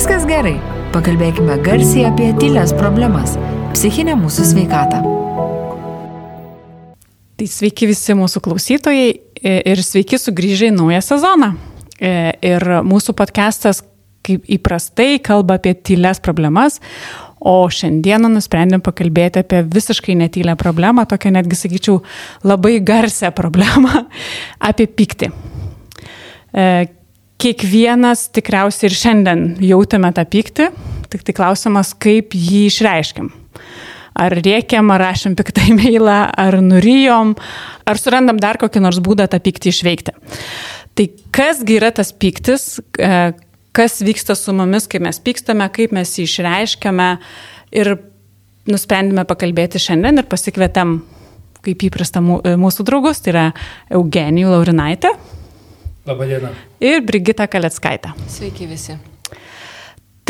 Viskas gerai. Pakalbėkime garsiai apie tylės problemas - psichinę mūsų sveikatą. Tai sveiki visi mūsų klausytojai ir sveiki sugrįžę į naują sezoną. Ir mūsų podcastas, kaip įprastai, kalba apie tylės problemas, o šiandieną nusprendėm pakalbėti apie visiškai netylę problemą, tokią netgi sakyčiau labai garsią problemą - apie pyktį kiekvienas tikriausiai ir šiandien jautėme tą pyktį, tik tai klausimas, kaip jį išreiškiam. Ar rėkiam, ar rašėm piktą e-mailą, ar nurijom, ar surandam dar kokį nors būdą tą pyktį išveikti. Tai kasgi yra tas pyktis, e, kas vyksta su mumis, kai mes pykstame, kaip mes jį išreiškiame ir nusprendėme pakalbėti šiandien ir pasikvietėm, kaip įprasta, mūsų draugus, tai yra Eugenijų Laurinaitė. Labadiena. Ir Brigita Kaleckaitė. Sveiki visi.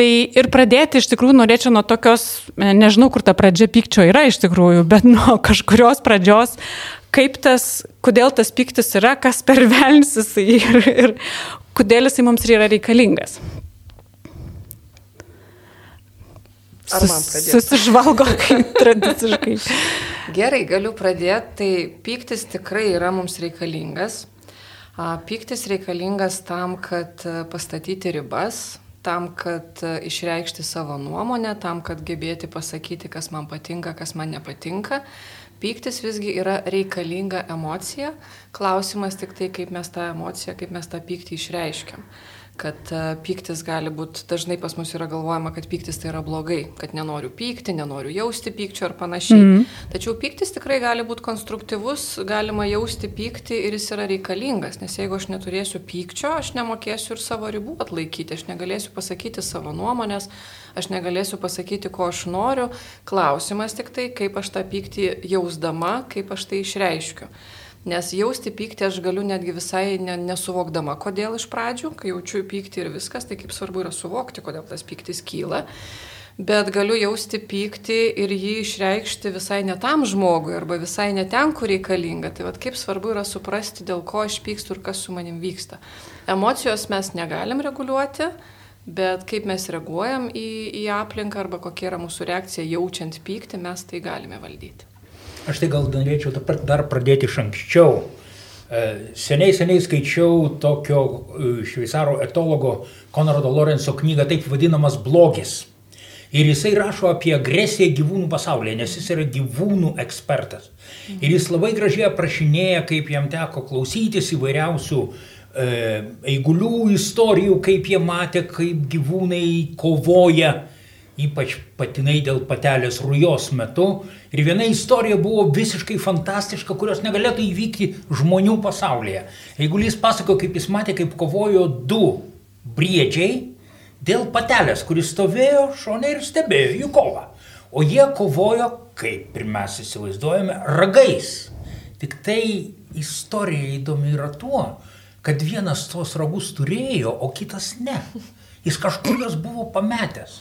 Tai ir pradėti iš tikrųjų norėčiau nuo tokios, e, nežinau, kur ta pradžia pykčio yra iš tikrųjų, bet nuo kažkurios pradžios, kaip tas, kodėl tas pyktis yra, kas per velnsis ir, ir kodėl jisai mums yra reikalingas. Pradėti? Susižvalgo kaip tradiciškai. Gerai, galiu pradėti. Tai pyktis tikrai yra mums reikalingas. Pyktis reikalingas tam, kad e, pastatyti ribas, tam, kad e, išreikšti savo nuomonę, tam, kad gebėti pasakyti, kas man patinka, kas man nepatinka. Pyktis visgi yra reikalinga emocija, klausimas tik tai, kaip mes tą emociją, kaip mes tą pyktį išreiškiam kad e, pyktis gali būti, dažnai pas mus yra galvojama, kad pyktis tai yra blogai, kad nenoriu pykti, nenoriu jausti pykčio ar panašiai. Mm. Tačiau pyktis tikrai gali būti konstruktyvus, galima jausti pyktį ir jis yra reikalingas, nes jeigu aš neturėsiu pykčio, aš nemokėsiu ir savo ribų atlaikyti, aš negalėsiu pasakyti savo nuomonės, aš negalėsiu pasakyti, ko aš noriu. Klausimas tik tai, kaip aš tą pyktį jausdama, kaip aš tai išreiškiu. Nes jausti pyktį aš galiu netgi visai ne, nesuvokdama, kodėl iš pradžių, kai jaučiu pyktį ir viskas, tai kaip svarbu yra suvokti, kodėl tas pyktis kyla. Bet galiu jausti pyktį ir jį išreikšti visai ne tam žmogui arba visai ne ten, kur reikalinga. Tai vad kaip svarbu yra suprasti, dėl ko aš pykstu ir kas su manim vyksta. Emocijos mes negalim reguliuoti, bet kaip mes reaguojam į, į aplinką arba kokia yra mūsų reakcija jaučiant pyktį, mes tai galime valdyti. Aš tai gal norėčiau dar pradėti iš anksčiau. E, seniai, seniai skaičiau tokio e, šveicaro etologo Konrado Lorenzo knygą, taip vadinamas blogis. Ir jisai rašo apie agresiją gyvūnų pasaulyje, nes jis yra gyvūnų ekspertas. Ir jis labai gražiai aprašinėja, kaip jam teko klausytis įvairiausių e, eigulių istorijų, kaip jie matė, kaip gyvūnai kovoja ypač patinai dėl patelės rujos metu. Ir viena istorija buvo visiškai fantastiška, kurios negalėtų įvykti žmonių pasaulyje. Jeigu jis pasako, kaip jis matė, kaip kovojo du briedžiai dėl patelės, kuris stovėjo šonė ir stebėjo jų kovą. O jie kovojo, kaip ir mes įsivaizduojame, ragais. Tik tai istorija įdomi yra tuo, kad vienas tos ragus turėjo, o kitas ne. Jis kažkur juos buvo pametęs.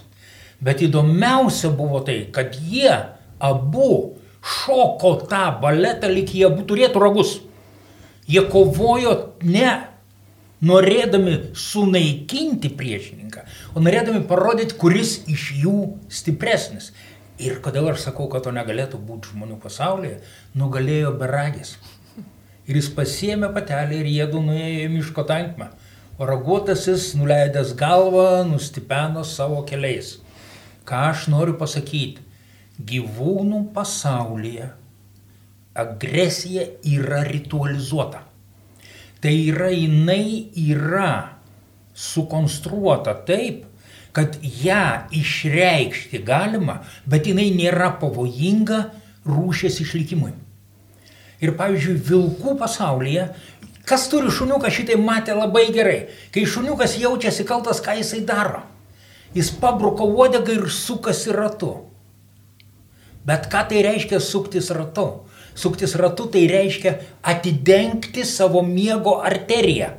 Bet įdomiausia buvo tai, kad jie abu šoko tą baletą, lyg jie turėtų ragus. Jie kovojo ne norėdami sunaikinti priešininką, o norėdami parodyti, kuris iš jų stipresnis. Ir kodėl aš sakau, kad to negalėtų būti žmonių pasaulyje, nugalėjo beragis. Ir jis pasiemė patelį ir jėdu nuėjo į miško tankmę. O raguotasis, nuleidęs galvą, nustipeno savo keliais. Ką aš noriu pasakyti? Gyvūnų pasaulyje agresija yra ritualizuota. Tai yra jinai yra sukonstruota taip, kad ją išreikšti galima, bet jinai nėra pavojinga rūšės išlikimui. Ir pavyzdžiui, vilkų pasaulyje, kas turi šuniuką, šitai matė labai gerai. Kai šuniukas jaučiasi kaltas, ką jisai daro jis pabruko uodegą ir sukasi ratu. Bet ką tai reiškia suktis ratu? Suktis ratu tai reiškia atidengti savo miego arteriją.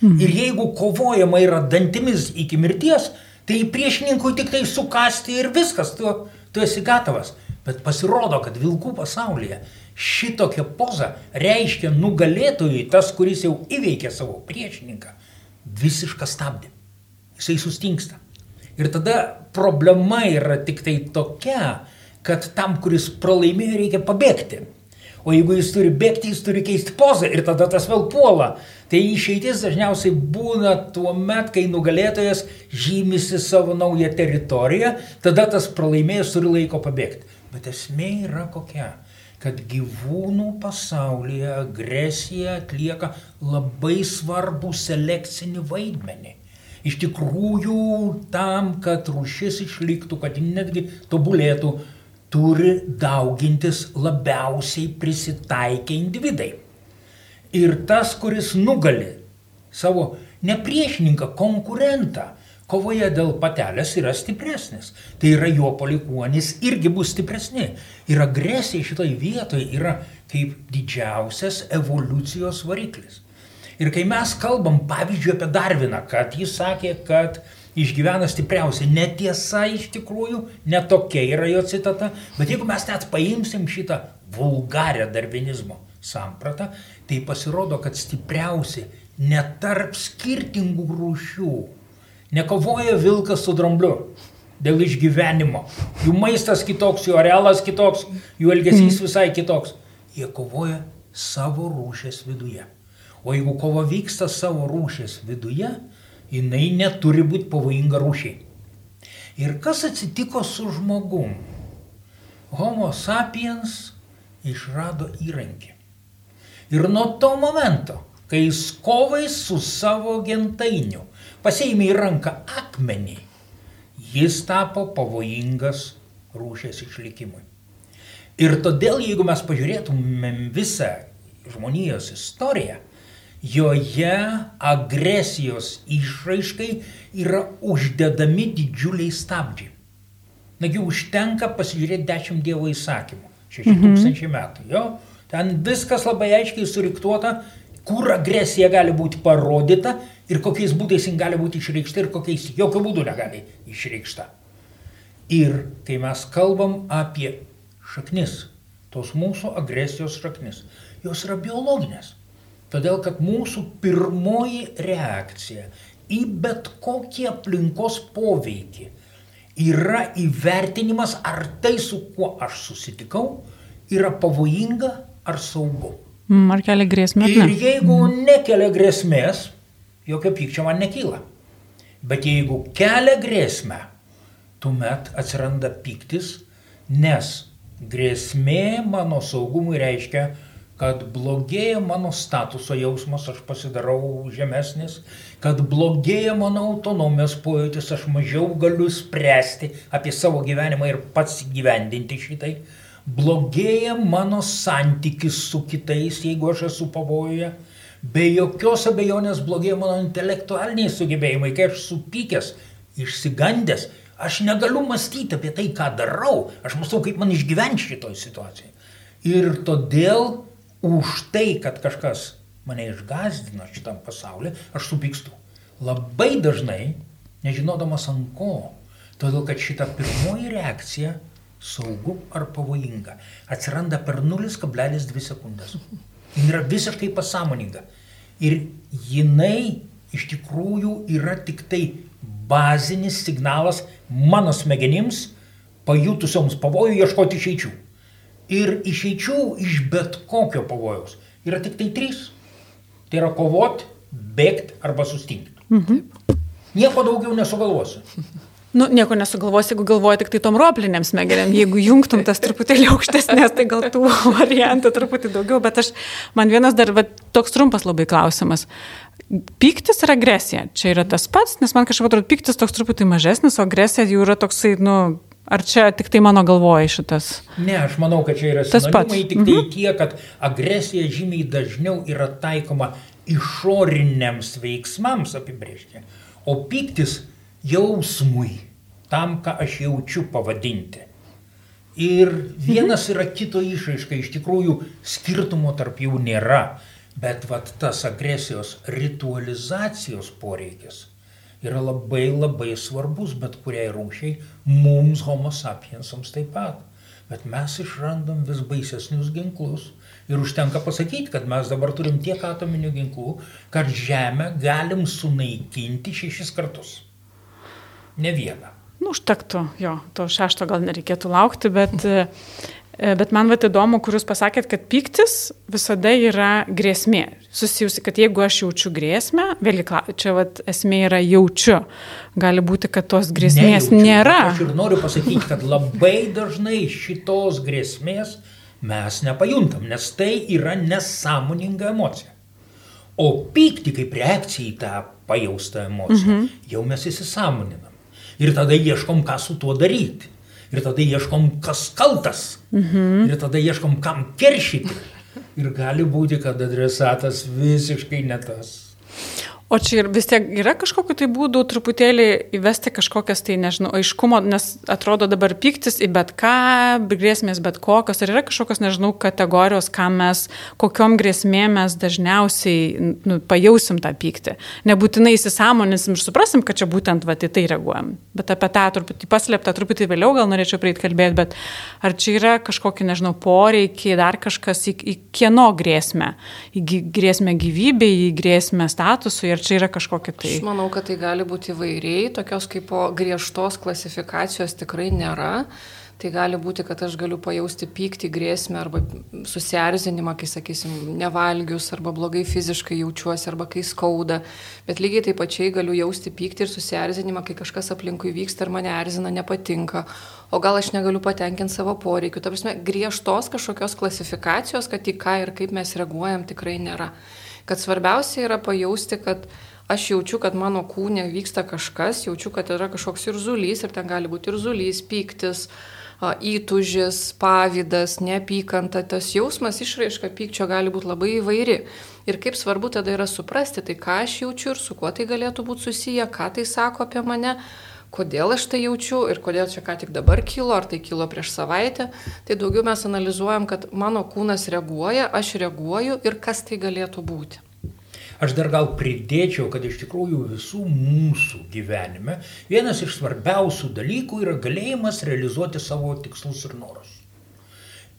Mhm. Ir jeigu kovojama yra dantimis iki mirties, tai priešininkui tik tai sukasti ir viskas, tu, tu esi gatavas. Bet pasirodo, kad vilkų pasaulyje šitokia poza reiškia nugalėtojui, tas, kuris jau įveikė savo priešininką, visišką stabdį. Jisai sustingsta. Ir tada problema yra tik tai tokia, kad tam, kuris pralaimėjo, reikia pabėgti. O jeigu jis turi bėgti, jis turi keisti pozą ir tada tas vėl puola. Tai išeitis dažniausiai būna tuo met, kai nugalėtojas žymisi savo naują teritoriją, tada tas pralaimėjęs turi laiko pabėgti. Bet esmė yra kokia kad gyvūnų pasaulyje agresija atlieka labai svarbų selekcinį vaidmenį. Iš tikrųjų, tam, kad rūšis išliktų, kad netgi tobulėtų, turi daugintis labiausiai prisitaikę individai. Ir tas, kuris nugali savo nepriešininką, konkurentą, kovoje dėl patelės yra stipresnis. Tai yra jo palikuonis irgi bus stipresni. Ir agresija šitoj vietoje yra kaip didžiausias evoliucijos variklis. Ir kai mes kalbam, pavyzdžiui, apie Darviną, kad jis sakė, kad išgyvena stipriausiai, netiesa iš tikrųjų, netokia yra jo citata, bet jeigu mes net paimsim šitą vulgarę darvinizmo sampratą, tai pasirodo, kad stipriausi netarp skirtingų rūšių Nekovoja vilkas su drambliu dėl išgyvenimo. Jų maistas kitoks, jų arealas kitoks, jų elgesys mm. visai kitoks. Jie kovoja savo rūšės viduje. O jeigu kova vyksta savo rūšės viduje, jinai neturi būti pavojinga rūšiai. Ir kas atsitiko su žmogum? Homo sapiens išrado įrankį. Ir nuo to momento, kai jis kovai su savo gentainiu pasėmė į ranką akmenį, jis tapo pavojingas rūšės išlikimui. Ir todėl, jeigu mes pažiūrėtumėm visą žmonijos istoriją, joje agresijos išraiškai yra uždedami didžiuliai stabdžiai. Nagi užtenka pasižiūrėti dešimt Dievo įsakymų. Šeši mhm. tūkstančiai metų. Jo? Ten viskas labai aiškiai suriktuota, kur agresija gali būti parodyta ir kokiais būdais jin gali būti išreikšta ir kokiais jokių būdų negali išreikšta. Ir kai mes kalbam apie šaknis, tos mūsų agresijos šaknis, jos yra biologinės. Todėl, kad mūsų pirmoji reakcija į bet kokį aplinkos poveikį yra įvertinimas, ar tai, su kuo aš susitikau, yra pavojinga ar saugu. Ar kelia grėsmę? Ir jeigu nekelia grėsmės, jokio pykčio man nekyla. Bet jeigu kelia grėsmę, tuomet atsiranda pyktis, nes grėsmė mano saugumui reiškia, kad blogėja mano statuso jausmas, aš pasidarau žemesnis, kad blogėja mano autonomijos pojūtis, aš mažiau galiu spręsti apie savo gyvenimą ir pats gyvendinti šitai. Blogėja mano santykis su kitais, jeigu aš esu pavojuje Be jokios abejonės blogėja mano intelektualiniai sugebėjimai, kai aš supykęs, išsigandęs, aš negaliu mąstyti apie tai, ką darau, aš mąstau, kaip man išgyventi šitoj situacijai. Ir todėl už tai, kad kažkas mane išgazdino šitam pasauliu, aš supykstu. Labai dažnai, nežinodamas ant ko, todėl kad šita pirmoji reakcija saugu ar pavojinga atsiranda per 0,2 sekundės. Jis yra visiškai pasąmoninga. Ir jinai iš tikrųjų yra tik tai bazinis signalas mano smegenims, pajutusioms pavojų ieškoti išeičių. Ir išeičių iš bet kokio pavojaus yra tik tai trys. Tai yra kovot, bėgti arba sustingti. Mhm. Nieko daugiau nesugalvosiu. Nu, nieko nesugalvosi, jeigu galvoji tik tai tom ropliniam smegenėm. Jeigu jungtum tas truputėlį aukštesnės, tai gal tų variantų truputį daugiau. Bet aš, man vienas dar va, toks trumpas labai klausimas. Pyktis ir agresija. Čia yra tas pats, nes man kažkaip atrodo, pyktis toks truputį mažesnis, o agresija jau yra toksai, nu, Ar čia tik tai mano galvoja šitas? Ne, aš manau, kad čia yra tas pats. Tik tai mhm. tiek, kad agresija žymiai dažniau yra taikoma išoriniams veiksmams apibrėžti, o pyktis jausmui, tam, ką aš jaučiu pavadinti. Ir vienas yra kito išaiška, iš tikrųjų skirtumo tarp jų nėra, bet vat tas agresijos ritualizacijos poreikis yra labai labai svarbus bet kuriai rūšiai, mums homo sapiensams taip pat. Bet mes išrandam vis baisesnius ginklus ir užtenka pasakyti, kad mes dabar turim tiek atominių ginklų, kad Žemę galim sunaikinti šešis kartus. Ne vieną. Nu, užtektų, jo, to šešto gal nereikėtų laukti, bet, e, bet man vat įdomu, kur jūs pasakėt, kad pyktis visada yra grėsmė. Susijusi, kad jeigu aš jaučiu grėsmę, vėlgi čia vat esmė yra jaučiu. Gali būti, kad tos grėsmės Nejaučiu, nėra. Aš ir noriu pasakyti, kad labai dažnai šitos grėsmės mes nepajuntam, nes tai yra nesąmoninga emocija. O pykti kaip reakcija į tą pajaustą emociją, mhm. jau mes įsisamoninam. Ir tada ieškom, ką su tuo daryti. Ir tada ieškom, kas kaltas. Mhm. Ir tada ieškom, kam keršyti. Ir gali būti, kad adresatas visiškai ne tas. O čia ir vis tiek yra kažkokiu tai būdu truputėlį įvesti kažkokias tai, nežinau, aiškumo, nes atrodo dabar pyktis į bet ką, grėsmės bet kokios, ar yra kažkokios, nežinau, kategorijos, kam mes, kokiom grėsmėm mes dažniausiai nu, pajausim tą pyktį. Nebūtinai įsisamoninsim ir suprasim, kad čia būtent va, į tai reaguojam. Bet apie tą truputį paslėptą, truputį vėliau gal norėčiau prieiti kalbėti, bet ar čia yra kažkokie, nežinau, poreikiai, dar kažkas į, į kieno grėsmę? Į grėsmę gyvybei, į grėsmę statusui ar čia yra kažkokia tai? Aš manau, kad tai gali būti įvairiai, tokios kaip griežtos klasifikacijos tikrai nėra. Tai gali būti, kad aš galiu pajausti pyktį, grėsmę arba susierzinimą, kai, sakysim, nevalgius, arba blogai fiziškai jaučiuosi, arba kai skauda. Bet lygiai taip pačiai galiu jausti pyktį ir susierzinimą, kai kažkas aplinkui vyksta ir mane erzina, nepatinka. O gal aš negaliu patenkinti savo poreikių. Ta prasme, griežtos kažkokios klasifikacijos, kad į ką ir kaip mes reaguojam, tikrai nėra kad svarbiausia yra pajausti, kad aš jaučiu, kad mano kūne vyksta kažkas, jaučiu, kad yra kažkoks ir zulys, ir ten gali būti ir zulys, pyktis, įtužis, pavydas, neapykanta, tas jausmas išraiška pykčio gali būti labai įvairi. Ir kaip svarbu tada yra suprasti, tai ką aš jaučiu ir su kuo tai galėtų būti susiję, ką tai sako apie mane, kodėl aš tai jaučiu ir kodėl čia ką tik dabar kilo, ar tai kilo prieš savaitę, tai daugiau mes analizuojam, kad mano kūnas reaguoja, aš reaguoju ir kas tai galėtų būti. Aš dar gal pridėčiau, kad iš tikrųjų visų mūsų gyvenime vienas iš svarbiausių dalykų yra galėjimas realizuoti savo tikslus ir norus.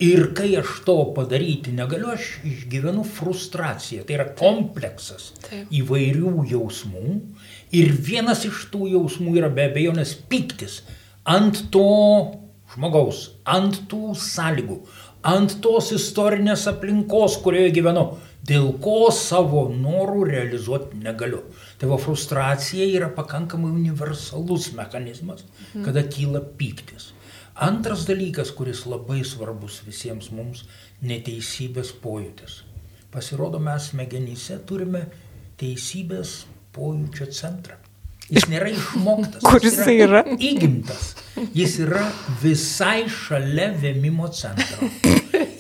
Ir kai aš to padaryti negaliu, aš išgyvenu frustraciją. Tai yra kompleksas Taip. įvairių jausmų, Ir vienas iš tų jausmų yra be abejonės piktis ant to žmogaus, ant tų sąlygų, ant tos istorinės aplinkos, kurioje gyvenu, dėl ko savo norų realizuoti negaliu. Tai va frustracija yra pakankamai universalus mechanizmas, mhm. kada kyla piktis. Antras dalykas, kuris labai svarbus visiems mums - neteisybės pojūtis. Pasirodo, mes smegenyse turime teisybės pojūčio centrą. Jis nėra išmoktas. Kur jis yra? yra? Įgimtas. Jis yra visai šalia vėmimo centro.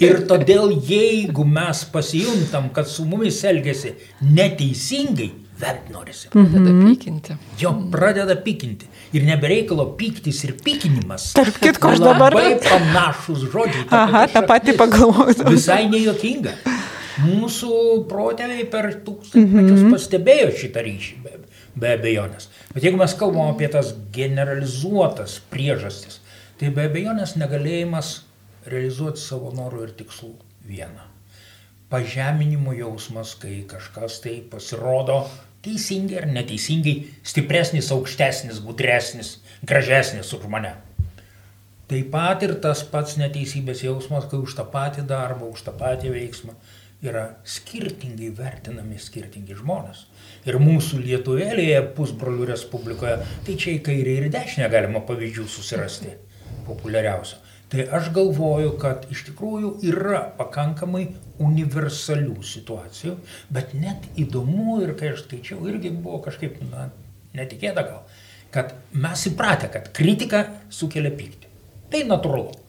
Ir todėl jeigu mes pasijuntam, kad su mumis elgesi neteisingai, vert norisi. Pradeda mhm. pykinti. Jo, pradeda pykinti. Ir nebereikalo pyktis ir pykinimas. Tarp kitko, aš dabar. Labai panašus žodžiai. Aha, tą patį pagalvojau. Visai nejuokinga. Mūsų protėviai per tūkstantmečius mm -hmm. pastebėjo šitą ryšį, be, be abejonės. Bet jeigu mes kalbam apie tas generalizuotas priežastis, tai be abejonės negalėjimas realizuoti savo norų ir tikslų vieną. Pažeminimo jausmas, kai kažkas tai pasirodo teisingai ar neteisingai, stipresnis, aukštesnis, gudresnis, gražesnis už mane. Taip pat ir tas pats neteisybės jausmas, kai už tą patį darbą, už tą patį veiksmą yra skirtingai vertinami skirtingi žmonės. Ir mūsų Lietuvėlėje, pusbrolių Respublikoje, tai čia į kairę ir dešinę galima pavyzdžių susirasti populiariausio. Tai aš galvoju, kad iš tikrųjų yra pakankamai universalių situacijų, bet net įdomu ir kai aš skaičiau, irgi buvo kažkaip na, netikėta gal, kad mes įpratę, kad kritika sukelia pyktį. Tai natūralu.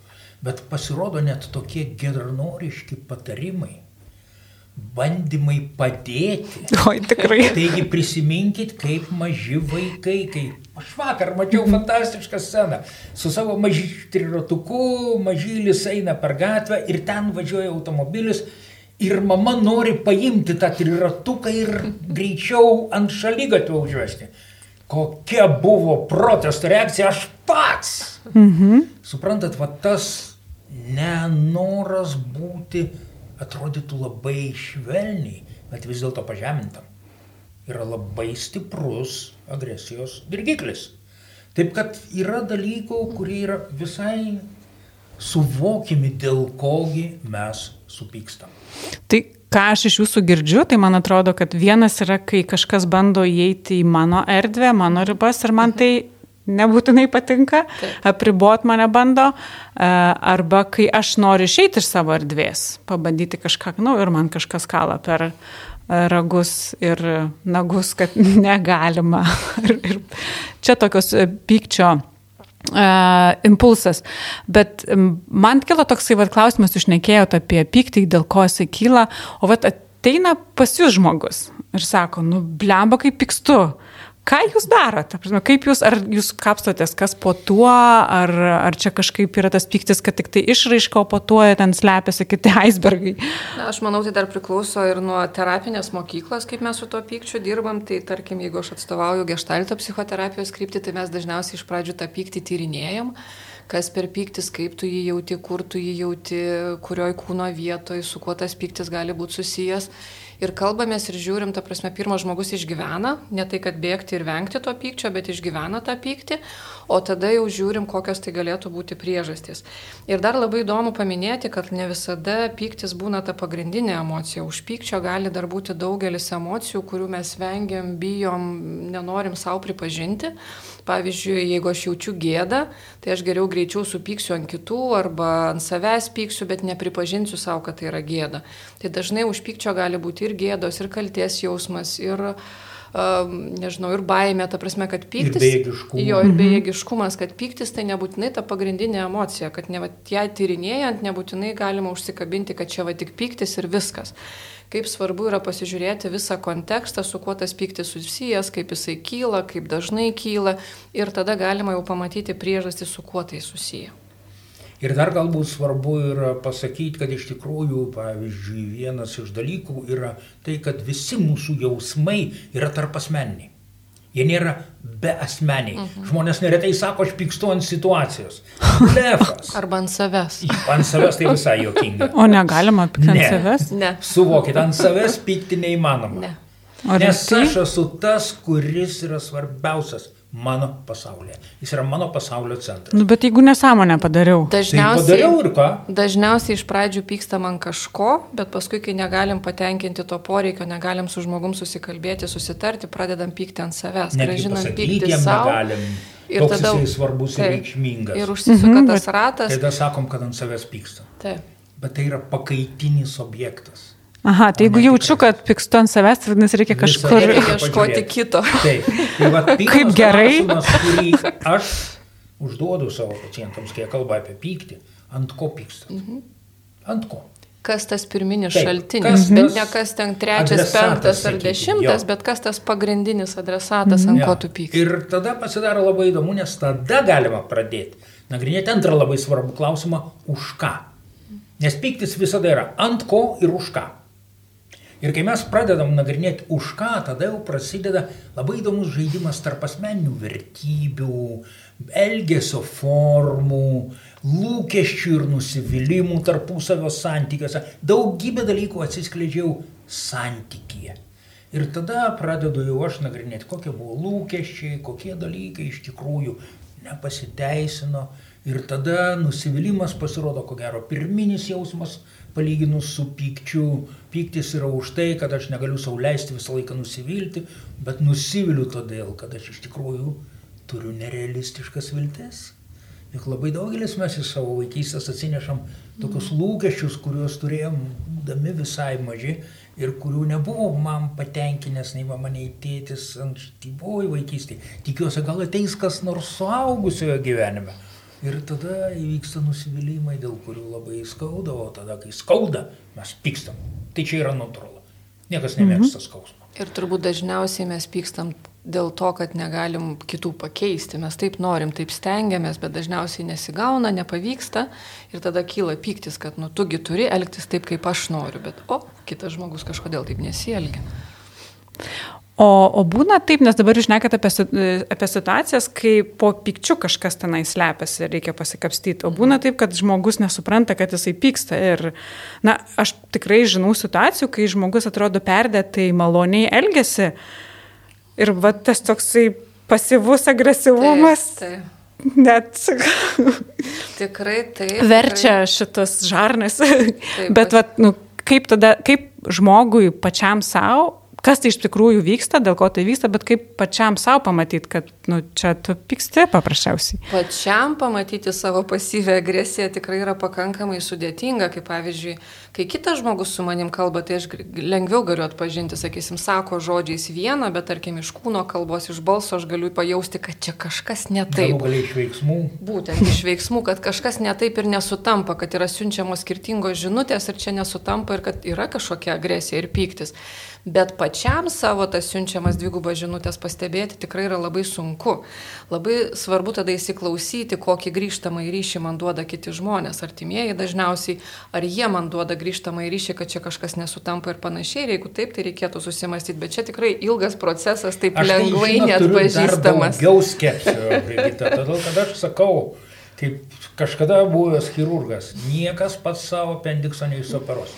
Bet pasirodo net tokie geranoriški patarimai bandymai padėti. Oi, tikrai. Taigi prisiminkit, kaip maži vaikai, kai aš vakar mačiau fantastišką sceną, su savo mažyčiu triratuku, mažylis eina per gatvę ir ten važiuoja automobilis ir mama nori paimti tą triratuką ir greičiau ant šalygatvio užvesti. Kokia buvo protesto reakcija, aš pats. Mhm. Suprantat, va tas nenoras būti atrodytų labai švelniai, bet vis dėlto pažemintam, yra labai stiprus agresijos dirgiklis. Taip kad yra dalykų, kurie yra visai suvokimi, dėl kogi mes supykstam. Tai ką aš iš jūsų girdžiu, tai man atrodo, kad vienas yra, kai kažkas bando įeiti į mano erdvę, mano ribas ir man tai nebūtinai patinka, Taip. apribot mane bando, e, arba kai aš noriu išeiti iš savo erdvės, pabandyti kažką, na, nu, ir man kažkas kala per e, ragus ir nagus, kad negalima. ir, ir čia tokios e, pykčio Uh, impulsas. Bet man kilo toksai vat, klausimas, jūs nekėjote apie pyktį, dėl ko jisai kyla, o vat ateina pas jūs žmogus ir sako, nu, blemba kaip pykstu. Ką jūs darote? Kaip jūs, ar jūs kapstotės, kas po tuo, ar, ar čia kažkaip yra tas pyktis, kad tik tai išraiška, o po tuo ten slepiasi kiti icebergai? Na, aš manau, tai dar priklauso ir nuo terapinės mokyklos, kaip mes su tuo pykčiu dirbam. Tai tarkim, jeigu aš atstovauju gestalto psichoterapijos kryptį, tai mes dažniausiai iš pradžių tą pyktį tyrinėjom kas per pyktis, kaip tu jį jauti, kur tu jį jauti, kurioj kūno vietoje, su kuo tas pyktis gali būti susijęs ir kalbamės ir žiūrim, ta prasme, pirmas žmogus išgyvena, ne tai, kad bėgti ir vengti to pykčio, bet išgyvena tą pyktį, o tada jau žiūrim, kokios tai galėtų būti priežastys. Ir dar labai įdomu paminėti, kad ne visada pyktis būna ta pagrindinė emocija. Už pykčio gali dar būti daugelis emocijų, kurių mes vengiam, bijom, nenorim savo pripažinti. Pavyzdžiui, jeigu aš jaučiu gėdą, tai aš geriau greičiau supyksiu ant kitų arba ant savęs pyksiu, bet nepripažinsiu savo, kad tai yra gėda. Tai dažnai už pykčio gali būti ir gėdos, ir kalties jausmas, ir, uh, nežinau, ir baimė, ta prasme, kad pyktis. Ir bejėgiškumas. Jo, ir bejėgiškumas, kad pyktis tai nebūtinai ta pagrindinė emocija, kad ne va, ją tyrinėjant nebūtinai galima užsikabinti, kad čia va tik pyktis ir viskas kaip svarbu yra pasižiūrėti visą kontekstą, su kuo tas pyktis susijęs, kaip jisai kyla, kaip dažnai kyla ir tada galima jau pamatyti priežastį, su kuo tai susiję. Ir dar galbūt svarbu yra pasakyti, kad iš tikrųjų, pavyzdžiui, vienas iš dalykų yra tai, kad visi mūsų jausmai yra tarp asmeniniai. Jie nėra be asmeniai. Mhm. Žmonės neretai sako, aš pykstu ant situacijos. Blefas. Arba ant savęs. Ant savęs tai visai jokinga. O negalima pykti ant savęs? Ne. Suvokit, ant savęs pykti neįmanoma. Ne. Nes aš esu tas, kuris yra svarbiausias mano pasaulyje. Jis yra mano pasaulio centras. Nu, bet jeigu nesąmonę padariau. Dažniausiai, tai padariau ir ką? Dažniausiai iš pradžių pykstam ant kažko, bet paskui, kai negalim patenkinti to poreikio, negalim su žmogum susikalbėti, susitarti, pradedam pykti ant savęs. Gražinam pykti savo. Negalim. Ir Toks tada svarbus tai, ir reikšmingas. Ir užsisuka mhm, tas ratas. Tada sakom, kad ant savęs pykstam. Taip. Bet tai yra pakaitinis objektas. Aha, tai jeigu jaučiu, kad pykstu ant savęs, tai vadinasi, reikia kažkur reikia ieškoti kito. Taip. Tai va, Kaip gerai. Kurį aš užduodu savo pacientams, kai kalba apie pyktį, ant ko pykstat. Mhm. Ant ko? Kas tas pirminis Taip, šaltinis, bet ne kas ten trečias, penktas ar dešimtas, jo. bet kas tas pagrindinis adresatas, ant ja. ko tu pykstai. Ir tada pasidaro labai įdomu, nes tada galima pradėti nagrinėti antrą labai svarbų klausimą - už ką. Nes pyktis visada yra ant ko ir už ką. Ir kai mes pradedam nagrinėti už ką, tada jau prasideda labai įdomus žaidimas tarp asmeninių vertybių, elgesio formų, lūkesčių ir nusivylimų tarpusavio santykiuose. Daugybė dalykų atsiskleidžiau santykyje. Ir tada pradedu jau aš nagrinėti, kokie buvo lūkesčiai, kokie dalykai iš tikrųjų nepasiteisino. Ir tada nusivylimas pasirodo, ko gero, pirminis jausmas palyginus su pykčiu. Pyktis yra už tai, kad aš negaliu sauliaisti visą laiką nusivilti, bet nusiviliu todėl, kad aš iš tikrųjų turiu nerealistiškas viltis. Juk labai daugelis mes į savo vaikystės atsinešam tokius lūkesčius, kuriuos turėjom, būdami visai maži ir kurių nebuvo man patenkinęs, nei mama, nei tėtis ankstyvoji vaikystėje. Tikiuosi, gal ateis kas nors suaugusiojo gyvenime Ir tada įvyksta nusivylimai, dėl kurių labai skauda, o tada, kai skauda, mes pykstam. Tai čia yra natūralu. Niekas nemėgsta mhm. skausmo. Ir turbūt dažniausiai mes pykstam dėl to, kad negalim kitų pakeisti. Mes taip norim, taip stengiamės, bet dažniausiai nesigauna, nepavyksta ir tada kyla pyktis, kad nu tugi turi elgtis taip, kaip aš noriu, bet o, kitas žmogus kažkodėl taip nesielgia. O, o būna taip, nes dabar jūs šnekate apie, apie situacijas, kai po pykčiu kažkas tenai slepiasi ir reikia pasikapstyti. O būna taip, kad žmogus nesupranta, kad jisai pyksta. Ir, na, aš tikrai žinau situacijų, kai žmogus atrodo perdėtai maloniai elgesi. Ir va tas toksai pasyvus agresyvumas. Taip, taip. Net Tikrai taip. verčia tikrai. šitas žarnas. Bet, vat, nu, kaip tada, kaip žmogui pačiam savo, kas tai iš tikrųjų vyksta, dėl ko tai vyksta, bet kaip pačiam savo pamatyti, kad nu, čia tu pyksti paprasčiausiai. Pačiam pamatyti savo pasyvę agresiją tikrai yra pakankamai sudėtinga, kaip pavyzdžiui, kai kitas žmogus su manim kalba, tai aš lengviau galiu atpažinti, sakysim, sako žodžiais vieną, bet tarkim iš kūno kalbos, iš balso aš galiu pajausti, kad čia kažkas ne taip. galiai iš veiksmų. Būtent iš veiksmų, kad kažkas ne taip ir nesutampa, kad yra siunčiamos skirtingos žinutės ir čia nesutampa ir kad yra kažkokia agresija ir pyktis. Bet pačiam savo tas siunčiamas dvigubas žinutės pastebėti tikrai yra labai sunku. Labai svarbu tada įsiklausyti, kokį grįžtamą į ryšį man duoda kiti žmonės, artimieji dažniausiai, ar jie man duoda grįžtamą į ryšį, kad čia kažkas nesutampa ir panašiai. Ir jeigu taip, tai reikėtų susimastyti. Bet čia tikrai ilgas procesas, taip Aš tai, lengvai žinot, turiu dar neatpažįstamas. Daugiau skepsio, todėl kad aš sakau, kaip kažkada buvęs chirurgas, niekas pats savo apendikso neišoperos.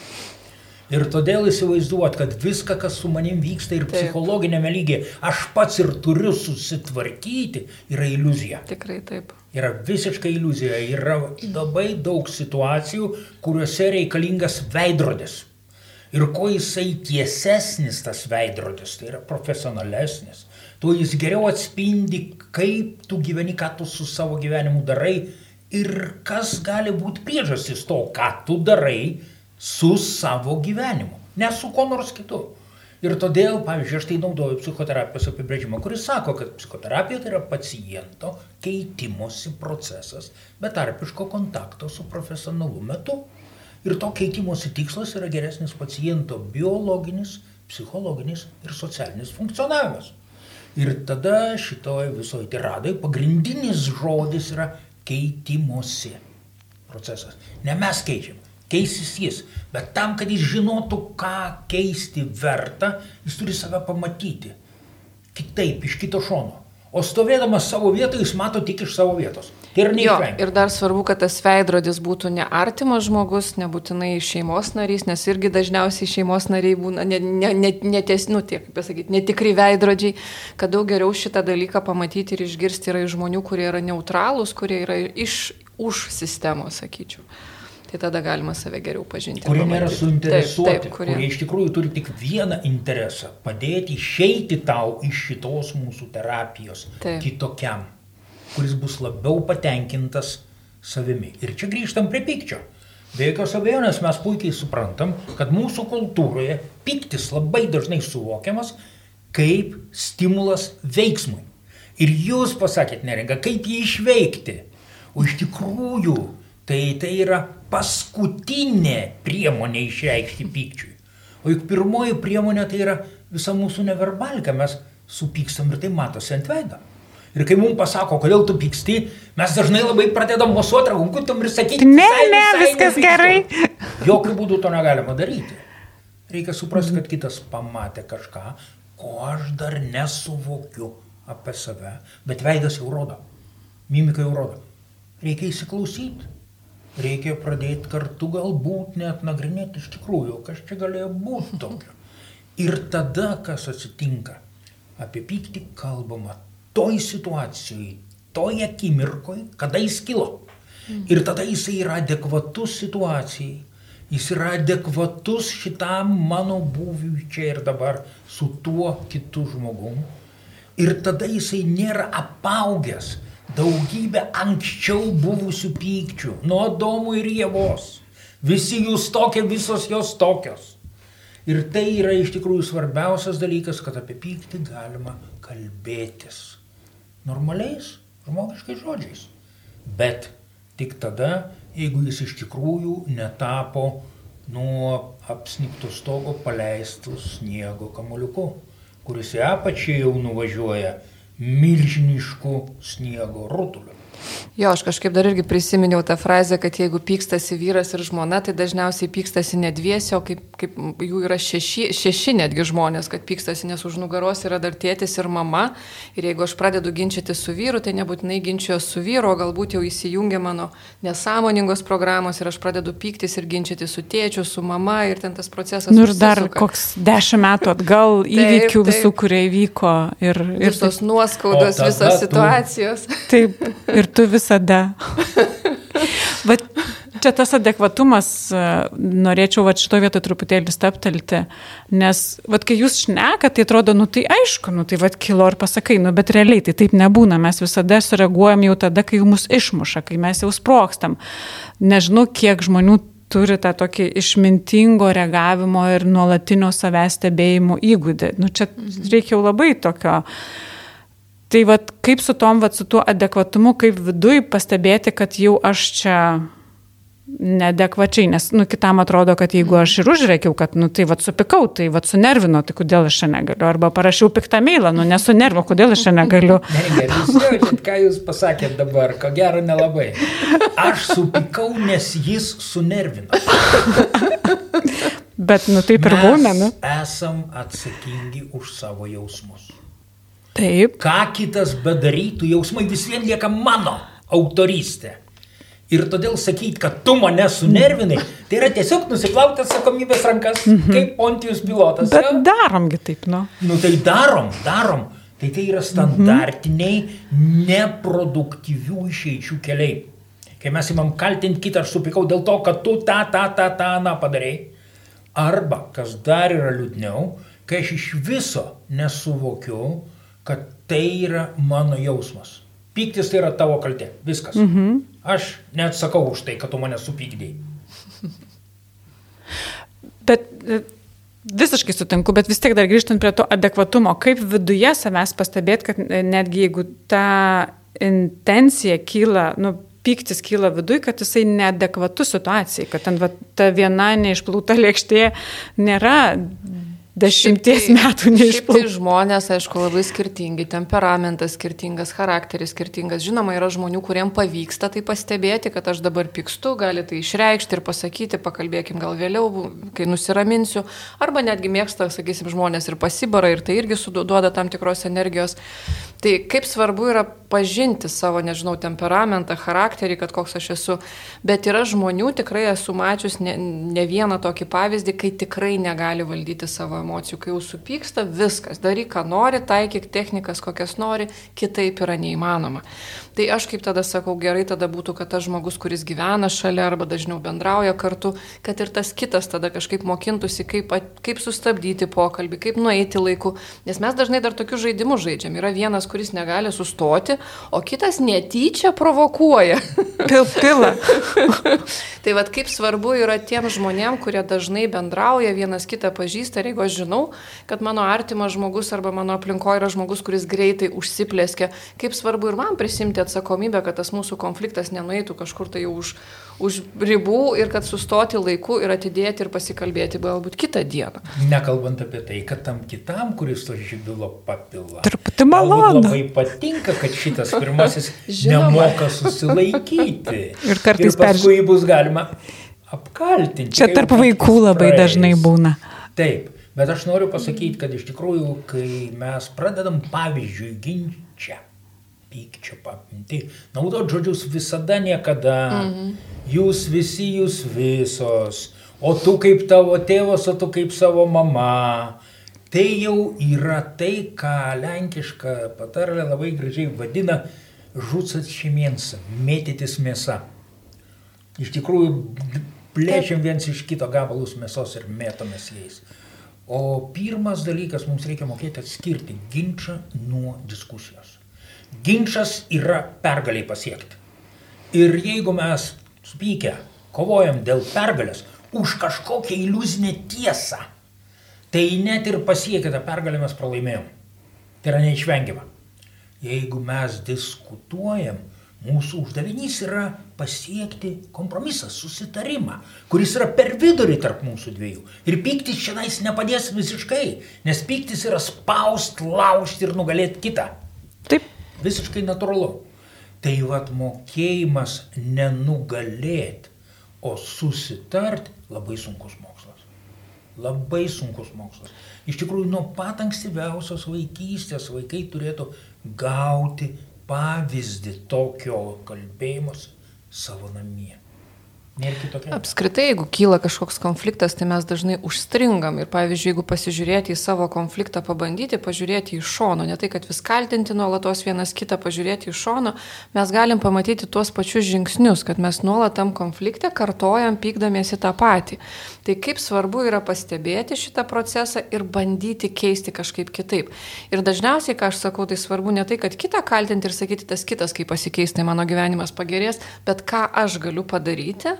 Ir todėl įsivaizduot, kad viską, kas su manim vyksta ir Taip. psichologinėme lygiai, aš pats ir turiu susitvarkyti, yra iliuzija. Tikrai taip. Yra visiškai iliuzija. Yra labai daug situacijų, kuriuose reikalingas veidrodis. Ir kuo jisai tiesesnis tas veidrodis, tai yra profesionalesnis, tuo jis geriau atspindi, kaip tu gyveni, ką tu su savo gyvenimu darai ir kas gali būti priežastis to, ką tu darai su savo gyvenimu, ne su kuo nors kitu. Ir todėl, pavyzdžiui, aš tai naudoju psichoterapijos apibrėžimą, kuris sako, kad psichoterapija tai yra paciento keitimosi procesas, betarpiško kontakto su profesionalu metu. Ir to keitimosi tikslas yra geresnis paciento biologinis, psichologinis ir socialinis funkcionavimas. Ir tada šitoje visoje tiradai pagrindinis žodis yra keitimosi procesas. Ne mes keičiam, keisis jis. Bet tam, kad jis žinotų, ką keisti verta, jis turi save pamatyti. Kitaip, iš kito šono. O stovėdamas savo vietoje, jis mato tik iš savo vietos. Tai yra Jo, neišvengiama. ir dar svarbu, kad tas veidrodis būtų ne artimas žmogus, nebūtinai šeimos narys, nes irgi dažniausiai šeimos nariai būna neties, ne, ne, ne nu, tiek, pasakyti, netikri veidrodžiai, kad daug geriau šitą dalyką pamatyti ir išgirsti yra iš žmonių, kurie yra neutralūs, kurie yra iš, už sistemos, sakyčiau. Tai tada galima save geriau pažinti. kurie nėra suinteresuoti, Taip, taip, kurie iš tikrųjų turi tik vieną interesą - padėti išeiti tau iš šitos mūsų terapijos Taip. kitokiam, kuris bus labiau patenkintas savimi. Ir čia grįžtam prie pykčio. Be jokios abejonės mes puikiai suprantam, kad mūsų kultūroje pyktis labai dažnai suvokiamas kaip stimulas veiksmui. Ir jūs pasakėt, neringa, kaip jį išveikti. O iš tikrųjų tai, tai yra paskutinė priemonė išreikšti pykčiui. O juk pirmoji priemonė tai yra visa mūsų neverbalika, mes supykstam ir tai matosi ant veido. Ir kai mums pasako, kodėl tu pyksti, mes dažnai labai pradedam mosuoti rankutom ir sakyti, Ne, "Visai, ne, visai viskas nepykstu." gerai. Jokių būdų to negalima daryti. Reikia suprasti, kad kitas pamatė kažką, ko aš dar nesuvokiu apie save, bet veidas jau rodo, mimika jau rodo. Reikia įsiklausyti. Reikia pradėti kartu galbūt net nagrinėti iš tikrųjų, kas čia galėjo būti tokio. Ir tada, kas atsitinka, apie pyktį kalbama toj situacijai, toj akimirkoj, kada jis kilo. Ir tada jisai yra adekvatus situacijai. Jis yra adekvatus šitam mano būviui čia ir dabar su tuo kitu žmogum. Ir tada jisai nėra apaugęs daugybę anksčiau buvusių pykčių, nuo Adomo ir Jėvos. Visi jūs tokie, visos jos tokios. Ir tai yra iš tikrųjų svarbiausias dalykas, kad apie pyktį galima kalbėtis. Normaliais, žmogiškais žodžiais. Bet tik tada, jeigu jis iš tikrųjų netapo nuo apsnigto stogo paleistų sniego kamuoliuku, kuris į apačią jau nuvažiuoja milžinišku sniego rutuliu. Jo, aš kažkaip dar irgi prisiminiau tą frazę, kad jeigu pykstasi vyras ir žmona, tai dažniausiai pykstasi ne dviesi, o kaip, kaip jų yra šeši, šeši netgi žmonės, kad pykstasi, nes už nugaros yra dar tėtis ir mama. Ir jeigu aš pradedu ginčyti su vyru, tai nebūtinai ginčiu su vyru, o galbūt jau įsijungia mano nesąmoningos programos ir aš pradedu pyktis ir ginčyti su tėčiu, su mama ir ten tas procesas. Nu ir dar koks dešimt metų atgal įvykių taip, taip. visų, kurie įvyko. Ir, ir visos nuoskaudos, visos situacijos. Tu... Taip, ir tu vis visada. Bet čia tas adekvatumas, e, norėčiau va šito vietoj truputėlį staptelti, nes va kai jūs šneka, tai atrodo, nu tai aišku, nu tai va kilo ir pasakai, nu bet realiai tai taip nebūna, mes visada sureaguojam jau tada, kai mus išmuša, kai mes jau sprokstam. Nežinau, kiek žmonių turi tą tokį išmintingo reagavimo ir nuolatinio savęs stebėjimo įgūdį. Nu čia mhm. reikia jau labai tokio Tai vat, kaip su tom, vat, su tuo adekvatumu, kaip viduj pastebėti, kad jau aš čia nedekvačiai, nes, nu, kitam atrodo, kad jeigu aš ir užreikiau, kad, nu, tai vad supikau, tai vad sunervino, tai kodėl aš čia negaliu, arba parašiau piktą mailą, nu, nesunervino, kodėl aš čia negaliu. Nereikia, jūs jaučiat, ką jūs pasakėt dabar, ko gero nelabai. Aš supikau, nes jis sunervino. Bet, nu, taip ir būna, nu. Esam atsakingi už savo jausmus. Taip. Ką kitas bedarytų, jausmai vis vien lieka mano autoristė. Ir todėl sakyti, kad tu mane sunervinai, tai yra tiesiog nusiplauti atsakomybės rankas, -hmm. kaip Pontijus pilotas. Bet ja? daromgi taip, nu. Nu tai darom, darom. Tai tai yra standartiniai -hmm. neproduktyvių išeičių keliai. Kai mes įmam kaltinti kitą, aš supikau dėl to, kad tu tą, tą, tą, tą, tą padarai. Arba, kas dar yra liūdniau, kai aš iš viso nesuvokiu, kad tai yra mano jausmas. Pyktis tai yra tavo kaltė. Viskas. Mhm. Aš neatsakau už tai, kad tu mane supykdėjai. Bet e, visiškai sutinku, bet vis tiek dar grįžtant prie to adekvatumo, kaip viduje savęs pastebėti, kad netgi jeigu ta intencija kyla, nu, pyktis kyla viduje, kad jisai neadekvatus situacijai, kad ten va, ta viena neišplauta lėkštė nėra dešimties tai, metų neišplauks. Tai žmonės, aišku, labai skirtingi, temperamentas skirtingas, charakteris skirtingas. Žinoma, yra žmonių, kuriem pavyksta tai pastebėti, kad aš dabar pykstu, gali tai išreikšti ir pasakyti, pakalbėkim gal vėliau, kai nusiraminsiu. Arba netgi mėgsta, sakysim, žmonės ir pasibara ir tai irgi suduoda tam tikros energijos. Tai kaip svarbu yra pažinti savo, nežinau, temperamentą, charakterį, kad koks aš esu. Bet yra žmonių, tikrai esu mačius ne, ne vieną tokį pavyzdį, kai tikrai negali valdyti savo emocijų, kai jau supyksta, viskas, daryk, ką nori, taikyk technikas, kokias nori, kitaip yra neįmanoma. Tai aš kaip tada sakau, gerai tada būtų, kad tas žmogus, kuris gyvena šalia arba dažniau bendrauja kartu, kad ir tas kitas tada kažkaip mokintųsi, kaip, kaip sustabdyti pokalbį, kaip nueiti laiku. Nes mes dažnai dar tokius žaidimus žaidžiam. Yra vienas, kuris negali sustoti, o kitas netyčia provokuoja. Pil, pila. tai vad kaip svarbu yra tiem žmonėm, kurie dažnai bendrauja, vienas kitą pažįsta ir jeigu aš žinau, kad mano artimas žmogus arba mano aplinkoje yra žmogus, kuris greitai užsiplėskia, kaip svarbu ir man prisimti atsakomybę, kad tas mūsų konfliktas nenueitų kažkur tai už, už ribų ir kad sustoti laiku ir atidėti ir pasikalbėti galbūt kitą dieną. Nekalbant apie tai, kad tam kitam, kuris to žibilo papila. Truputį malonu. Labai patinka, kad šitas pirmasis nemoka susilaikyti. ir kartais ir paskui perž... bus galima apkaltinti. Čia tarp vaikų labai praeis. dažnai būna. Taip. Bet aš noriu pasakyti, kad iš tikrųjų, kai mes pradedam pavyzdžiui ginčia, pykčio papinti. Naudot žodžius visada niekada. Mhm. Jūs visi, jūs visos. O tu kaip tavo tėvas, o tu kaip savo mama. Tai jau yra tai, ką lenkiška patarlė labai gražiai vadina žutsat šimiensa, mėtytis mėsa. Iš tikrųjų, plėšiam viens iš kito gabalus mėsos ir mėtomės jais. O pirmas dalykas, mums reikia mokėti atskirti ginčą nuo diskusijos. Ginčas yra pergaliai pasiekti. Ir jeigu mes supykę kovojam dėl pergalės už kažkokią iliuzinę tiesą, tai net ir pasiekę tą pergalę mes pralaimėjom. Tai yra neišvengiama. Jeigu mes diskutuojam, mūsų uždavinys yra pasiekti kompromisą, susitarimą, kuris yra per vidurį tarp mūsų dviejų. Ir pyktis čia nais nepadės visiškai, nes pyktis yra spaust, laužti ir nugalėti kitą. Visiškai natūralu. Tai vad mokėjimas nenugalėti, o susitart labai sunkus mokslas. Labai sunkus mokslas. Iš tikrųjų, nuo pat ankstyviausios vaikystės vaikai turėtų gauti pavyzdį tokio kalbėjimus savo namie. Apskritai, jeigu kyla kažkoks konfliktas, tai mes dažnai užstringam. Ir pavyzdžiui, jeigu pasižiūrėti į savo konfliktą, pabandyti pažiūrėti iš šono, ne tai, kad vis kaltinti nuolatos vienas kitą, pažiūrėti iš šono, mes galim pamatyti tuos pačius žingsnius, kad mes nuolat tam konflikte kartojam, pykdamiesi tą patį. Tai kaip svarbu yra pastebėti šitą procesą ir bandyti keisti kažkaip kitaip. Ir dažniausiai, ką aš sakau, tai svarbu ne tai, kad kitą kaltinti ir sakyti, tas kitas, kaip pasikeis, tai mano gyvenimas pagerės, bet ką aš galiu padaryti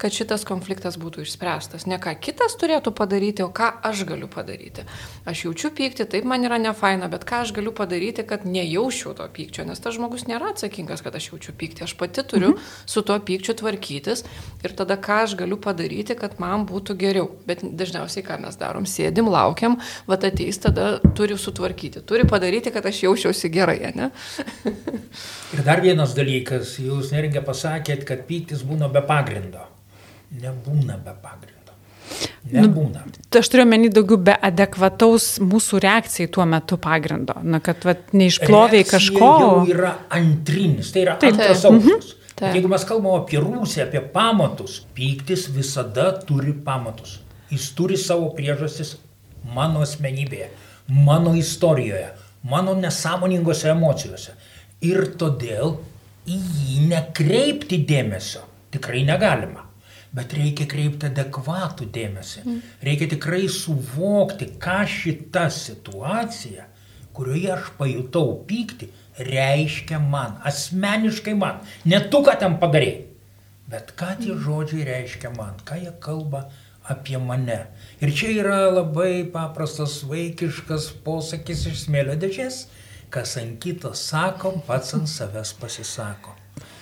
kad šitas konfliktas būtų išspręstas. Ne ką kitas turėtų padaryti, o ką aš galiu padaryti. Aš jaučiu pykti, taip man yra ne faina, bet ką aš galiu padaryti, kad nejaučiau to pykčio, nes tas žmogus nėra atsakingas, kad aš jaučiu pykti. Aš pati turiu mhm. su tuo pykčiu tvarkytis ir tada ką aš galiu padaryti, kad man būtų geriau. Bet dažniausiai ką mes darom, sėdim, laukiam, va ateis, tada turi sutvarkyti, turi padaryti, kad aš jausčiausi gerai, ne? ir dar vienas dalykas, jūs neringė pasakėt, kad pyktis būna be pagrindo nebūna be pagrindo. Nebūna. Nu, aš turiu menį daugiau be adekvataus mūsų reakcijai tuo metu pagrindo. Na, kad vat, neišploviai kažko. Tai yra antrinis, tai yra taip, antras taip. aukštas. Mhm. Jeigu mes kalbame apie Rusiją, apie pamatus, pyktis visada turi pamatus. Jis turi savo priežastis mano asmenybėje, mano istorijoje, mano nesąmoningose emocijose. Ir todėl į jį nekreipti dėmesio tikrai negalima. Bet reikia kreipti adekvatų dėmesį. Mm. Reikia tikrai suvokti, ką šita situacija, kurioje aš pajutau pyktį, reiškia man, asmeniškai man. Ne tu, ką ten padarėjai, bet ką tie mm. žodžiai reiškia man, ką jie kalba apie mane. Ir čia yra labai paprastas vaikiškas posakis iš smėlio dėžės, kas ant kito sako, pats ant savęs pasisako.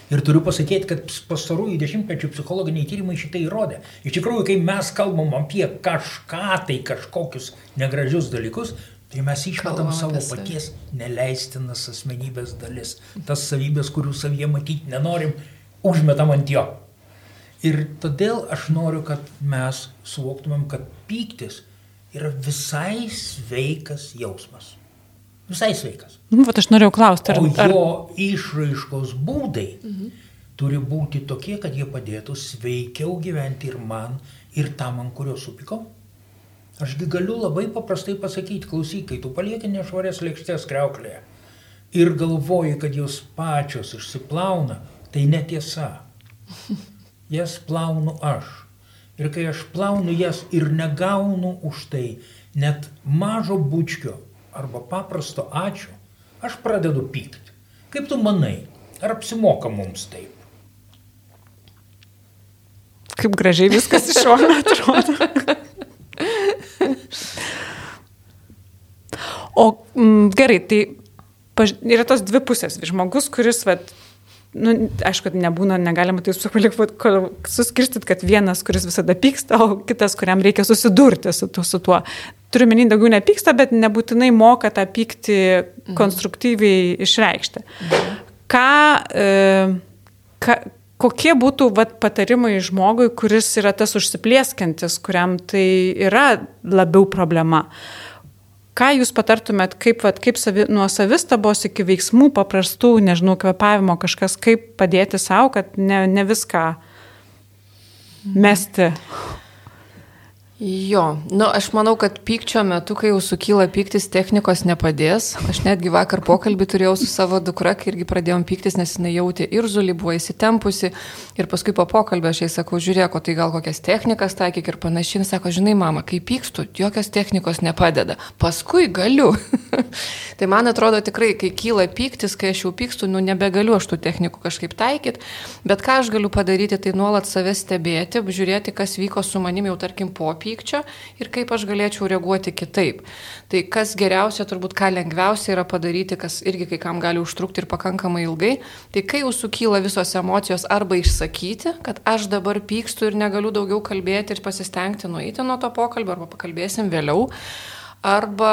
Ir turiu pasakyti, kad pastarųjų dešimtmečių psichologiniai tyrimai šitai įrodė. Iš tikrųjų, kai mes kalbam apie kažką tai, kažkokius negražius dalykus, tai mes išmetam savo paties neleistinas asmenybės dalis. Tas savybės, kurių savyje matyti nenorim, užmetam ant jo. Ir todėl aš noriu, kad mes suvoktumėm, kad pyktis yra visai sveikas jausmas. Visai sveikas. Nu, vat aš norėjau klausti, ar... O jo išraiškos būdai mhm. turi būti tokie, kad jie padėtų sveikiau gyventi ir man, ir tam, ant kurio supikau. Ašgi galiu labai paprastai pasakyti, klausyk, kai tu palieki nešvarės lėkštės kreuklėje ir galvoji, kad jos pačios išsiplauna, tai netiesa. Jas plaunu aš. Ir kai aš plaunu jas ir negaunu už tai net mažo bučkio arba paprasto ačiū, aš pradedu pykti. Kaip tu manai, ar apsimoka mums taip? Kaip gražiai viskas iš šono atrodo. O m, gerai, tai paž... yra tos dvi pusės. Žmogus, kuris vat, nu, aišku, nebūna, negalima tai suskirstyti, kad vienas, kuris visada pyksta, o kitas, kuriam reikia susidurti su, tu, su tuo. Turiu menį, daugiau nepyksta, bet nebūtinai moka tą pyktį mhm. konstruktyviai išreikšti. Mhm. Ką, e, ka, kokie būtų vat, patarimai žmogui, kuris yra tas užsiplieskantis, kuriam tai yra labiau problema? Ką jūs patartumėt, kaip, vat, kaip savi, nuo savistabos iki veiksmų paprastų, nežinau, kvepavimo kažkas, kaip padėti savo, kad ne, ne viską mesti? Jo, nu, aš manau, kad pykčio metu, kai jau sukyla pyktis, technikos nepadės. Aš netgi vakar pokalbį turėjau su savo dukra, kai irgi pradėjom pyktis, nes jinai jautė ir zulį, buvo įsitempusi. Ir paskui po pokalbio aš jai sakau, žiūrėk, o tai gal kokias technikas taikyk ir panašiai. Jis sako, žinai, mama, kai pykstu, jokios technikos nepadeda. Paskui galiu. tai man atrodo tikrai, kai kyla pyktis, kai aš jau pykstu, nu nebegaliu aš tų technikų kažkaip taikyti. Bet ką aš galiu padaryti, tai nuolat save stebėti, žiūrėti, kas vyko su manimi jau tarkim popį pykčio ir kaip aš galėčiau reaguoti kitaip. Tai kas geriausia, turbūt ką lengviausia yra padaryti, kas irgi kai kam gali užtrukti ir pakankamai ilgai, tai kai jau sukyla visos emocijos arba išsakyti, kad aš dabar pykstu ir negaliu daugiau kalbėti ir pasistengti nueiti nuo to pokalbio arba pakalbėsim vėliau, arba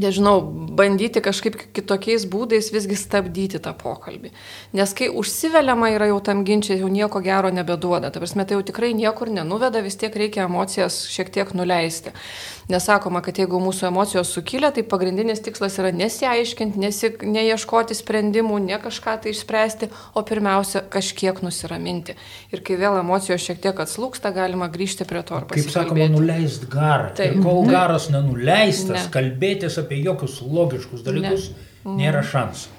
nežinau, bandyti kažkaip kitokiais būdais visgi stabdyti tą pokalbį. Nes kai užsiveliama yra jau tam ginčiai, jau nieko gero nebeduoda. Ta prasme, tai jau tikrai niekur nenuveda, vis tiek reikia emocijas šiek tiek nuleisti. Nesakoma, kad jeigu mūsų emocijos sukilia, tai pagrindinis tikslas yra nesiaiškinti, nesi, neieškoti sprendimų, ne kažką tai išspręsti, o pirmiausia, kažkiek nusiraminti. Ir kai vėl emocijos šiek tiek atslūksta, galima grįžti prie to. Kaip sakoma, nuleist garą. Taip. Ir kol mhm. garas nenuleistas, ne. kalbėtis apie jokius logiškus dalykus ne. Mhm. nėra šansų.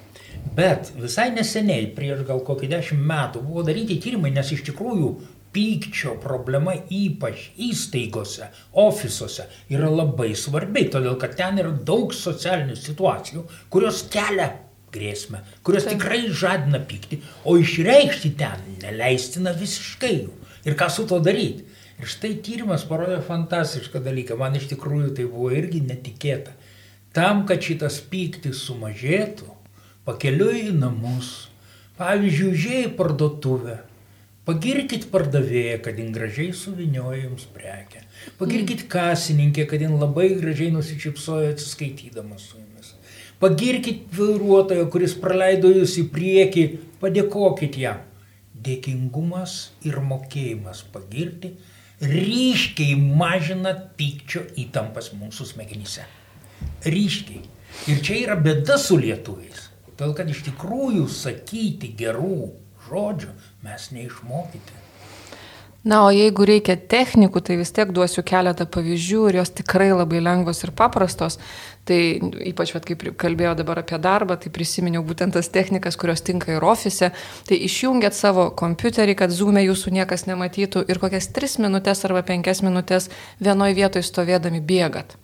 Bet visai neseniai, prieš gal kokį dešimt metų, buvo daryti tyrimai, nes iš tikrųjų pykčio problema ypač įstaigose, ofisuose yra labai svarbi, todėl kad ten yra daug socialinių situacijų, kurios kelia grėsmę, kurios Taip. tikrai žadina pykti, o išreikšti ten neleistina visiškai jų. Ir ką su to daryti? Ir štai tyrimas parodė fantastišką dalyką, man iš tikrųjų tai buvo irgi netikėta. Tam, kad šitas pyktis sumažėtų, pakeliui į namus, pavyzdžiui, užėjai parduotuvę, Pagirkit pardavėją, kad jin gražiai suvinioja jums prekę. Pagirkit mm. kasininkę, kad jin labai gražiai nusičipsojo atsiskaitydamas su jumis. Pagirkit vairuotoją, kuris praleido jūs į priekį, padėkokit jam. Dėkingumas ir mokėjimas pagirti ryškiai mažina pykčio įtampas mūsų smegenyse. Ryškiai. Ir čia yra bėda su lietuviais. Todėl, kad iš tikrųjų sakyti gerų žodžių mes neišmokyti. Na, o jeigu reikia technikų, tai vis tiek duosiu keletą pavyzdžių ir jos tikrai labai lengvos ir paprastos. Tai ypač, vat, kaip kalbėjau dabar apie darbą, tai prisiminiau būtent tas technikas, kurios tinka ir ofise. Tai išjungiat savo kompiuterį, kad zoomė jūsų niekas nematytų ir kokias 3 minutės arba 5 minutės vienoje vietoje stovėdami bėgat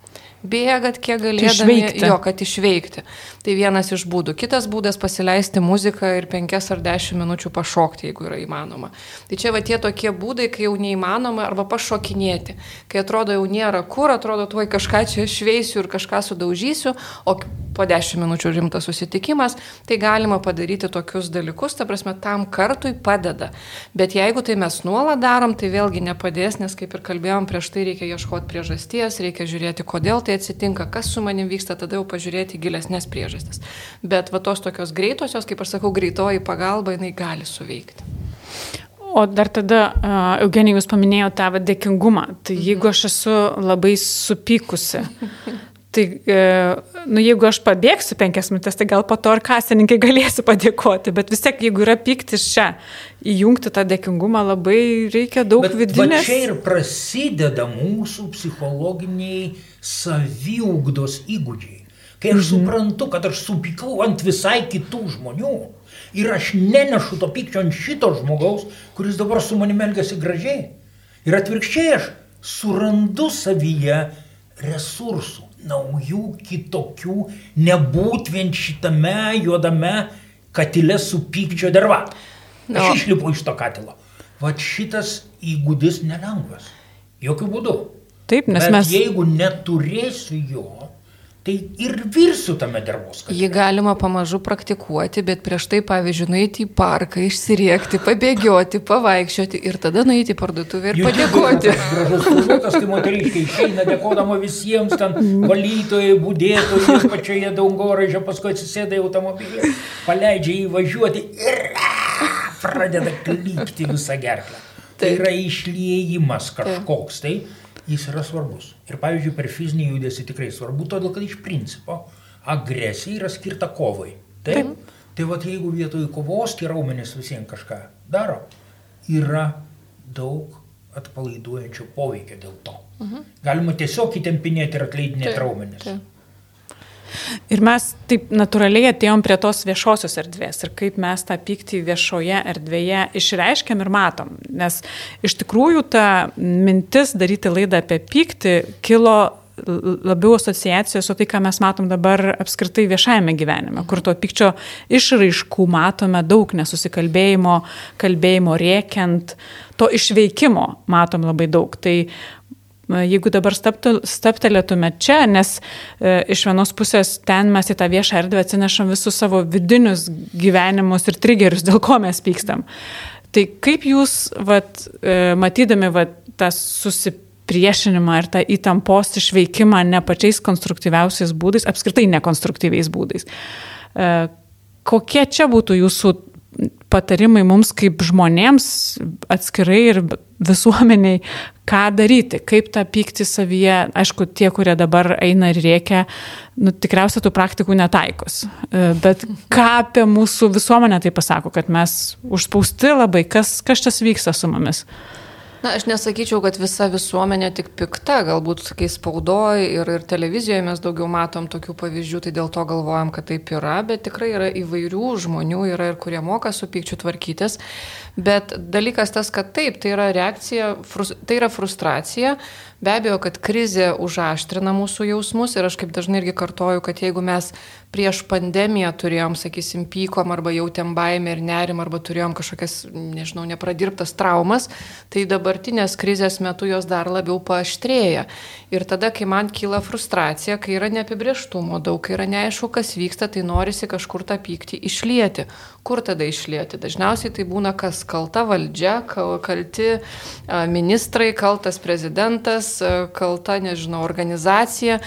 bėgat kiek galėdami, išveikti. jo, kad išveikti. Tai vienas iš būdų. Kitas būdas pasileisti muziką ir penkias ar dešimt minučių pašokti, jeigu yra įmanoma. Tai čia va tie tokie būdai, kai jau neįmanoma arba pašokinėti. Kai atrodo jau nėra kur, atrodo tuoj kažką čia šveisiu ir kažką sudaužysiu, o po dešimt minučių rimtas susitikimas, tai galima padaryti tokius dalykus, ta prasme, tam kartui padeda. Bet jeigu tai mes nuolat darom, tai vėlgi nepadės, nes kaip ir kalbėjom prieš tai, reikia ieškoti priežasties, reikia žiūrėti, kodėl tai tai atsitinka, kas su manim vyksta, tada jau pažiūrėti gilesnės priežastis. Bet va tos tokios greitosios, kaip aš sakau, greitoji pagalba, jinai gali suveikti. O dar tada, uh, Eugenijai, jūs paminėjote tą dėkingumą. Tai mhm. jeigu aš esu labai supykusi, Tai, e, nu, jeigu aš pabėgsiu penkias minutės, tai gal po to ir kasininkai galėsiu padėkoti, bet vis tiek, jeigu yra pyktis čia, įjungti tą dėkingumą labai reikia daug bet, vidinės. Bet čia ir prasideda mūsų psichologiniai saviugdos įgūdžiai. Kai aš mhm. suprantu, kad aš supykau ant visai kitų žmonių ir aš nenešu to pykčio ant šito žmogaus, kuris dabar su manimi elgesi gražiai. Ir atvirkščiai aš surandu savyje resursų naujų, kitokių, nebūt vien šitame juodame katile su pykčio derva. Aš no. išlipu iš to katilo. Vat šitas įgūdis nelengvas. Jokių būdų. Taip, nes Bet mes. Jeigu neturėsiu jo, tai ir virsiu tame darbos. Jį galima pamažu praktikuoti, bet prieš tai, pavyzdžiui, nueiti į parką, išsiriekti, pabėgioti, pavaikščioti ir tada nueiti į parduotuvę ir Jūs padėkoti. Gražus užduotas, kai moteriškai išeina dėkodama visiems ten valytojai, būdėtojai, pačioje daugoraižė, paskui atsisėda į automobilį, paleidžia jį važiuoti ir pradeda klypti visą gerklę. Tai yra išliejimas kažkoks. Tai jis yra svarbus. Ir pavyzdžiui, per fizinį judesį tikrai svarbu, todėl kad iš principo agresija yra skirta kovai. Taip? Taip. Tai vad jeigu vietoj kovos tie raumenys visiems kažką daro, yra daug atpalaiduojančio poveikio dėl to. Mhm. Galima tiesiog įtempinėti ir atleidinėti raumenis. Taip. Ir mes taip natūraliai atėjom prie tos viešosios erdvės ir kaip mes tą pyktį viešoje erdvėje išreiškiam ir matom. Nes iš tikrųjų ta mintis daryti laidą apie pyktį kilo labiau asociacijos su tai, ką mes matom dabar apskritai viešajame gyvenime, kur to pykčio išraiškų matome daug nesusikalbėjimo, kalbėjimo rėkiant, to išveikimo matom labai daug. Tai Jeigu dabar staptelėtume čia, nes e, iš vienos pusės ten mes į tą viešą erdvę atsinešam visus savo vidinius gyvenimus ir trigerius, dėl ko mes pykstam. Tai kaip jūs, vat, e, matydami vat, tą susipykimą, priešinimą ir tą įtampos išveikimą ne pačiais konstruktyviausiais būdais, apskritai nekonstruktyviais būdais. E, kokie čia būtų jūsų patarimai mums kaip žmonėms atskirai ir visuomeniai, ką daryti, kaip tą pykti savyje, aišku, tie, kurie dabar eina ir rėkia, nu, tikriausiai tų praktikų netaikos. E, bet ką apie mūsų visuomenę tai pasako, kad mes užspausti labai, kas, kas čia vyksta su mumis? Na, aš nesakyčiau, kad visa visuomenė tik pikta, galbūt, kai spaudoje ir, ir televizijoje mes daugiau matom tokių pavyzdžių, tai dėl to galvojam, kad taip yra, bet tikrai yra įvairių žmonių, yra ir kurie moka su pykčiu tvarkytis. Bet dalykas tas, kad taip, tai yra reakcija, tai yra frustracija, Be abejo, kad krizė užaštrina mūsų jausmus ir aš kaip dažnai irgi kartoju, kad jeigu mes prieš pandemiją turėjom, sakysim, pykom arba jautėm baimę ir nerim arba turėjom kažkokias, nežinau, nepradirbtas traumas, tai dabartinės krizės metu jos dar labiau paaštrėja. Ir tada, kai man kyla frustracija, kai yra neapibrieštumo daug, kai yra neaišku, kas vyksta, tai norisi kažkur tą pyktį išlieti. Kur tada išlieti? Dažniausiai tai būna kas kalta valdžia, kalti ministrai, kaltas prezidentas, kalta, nežinau, organizacija.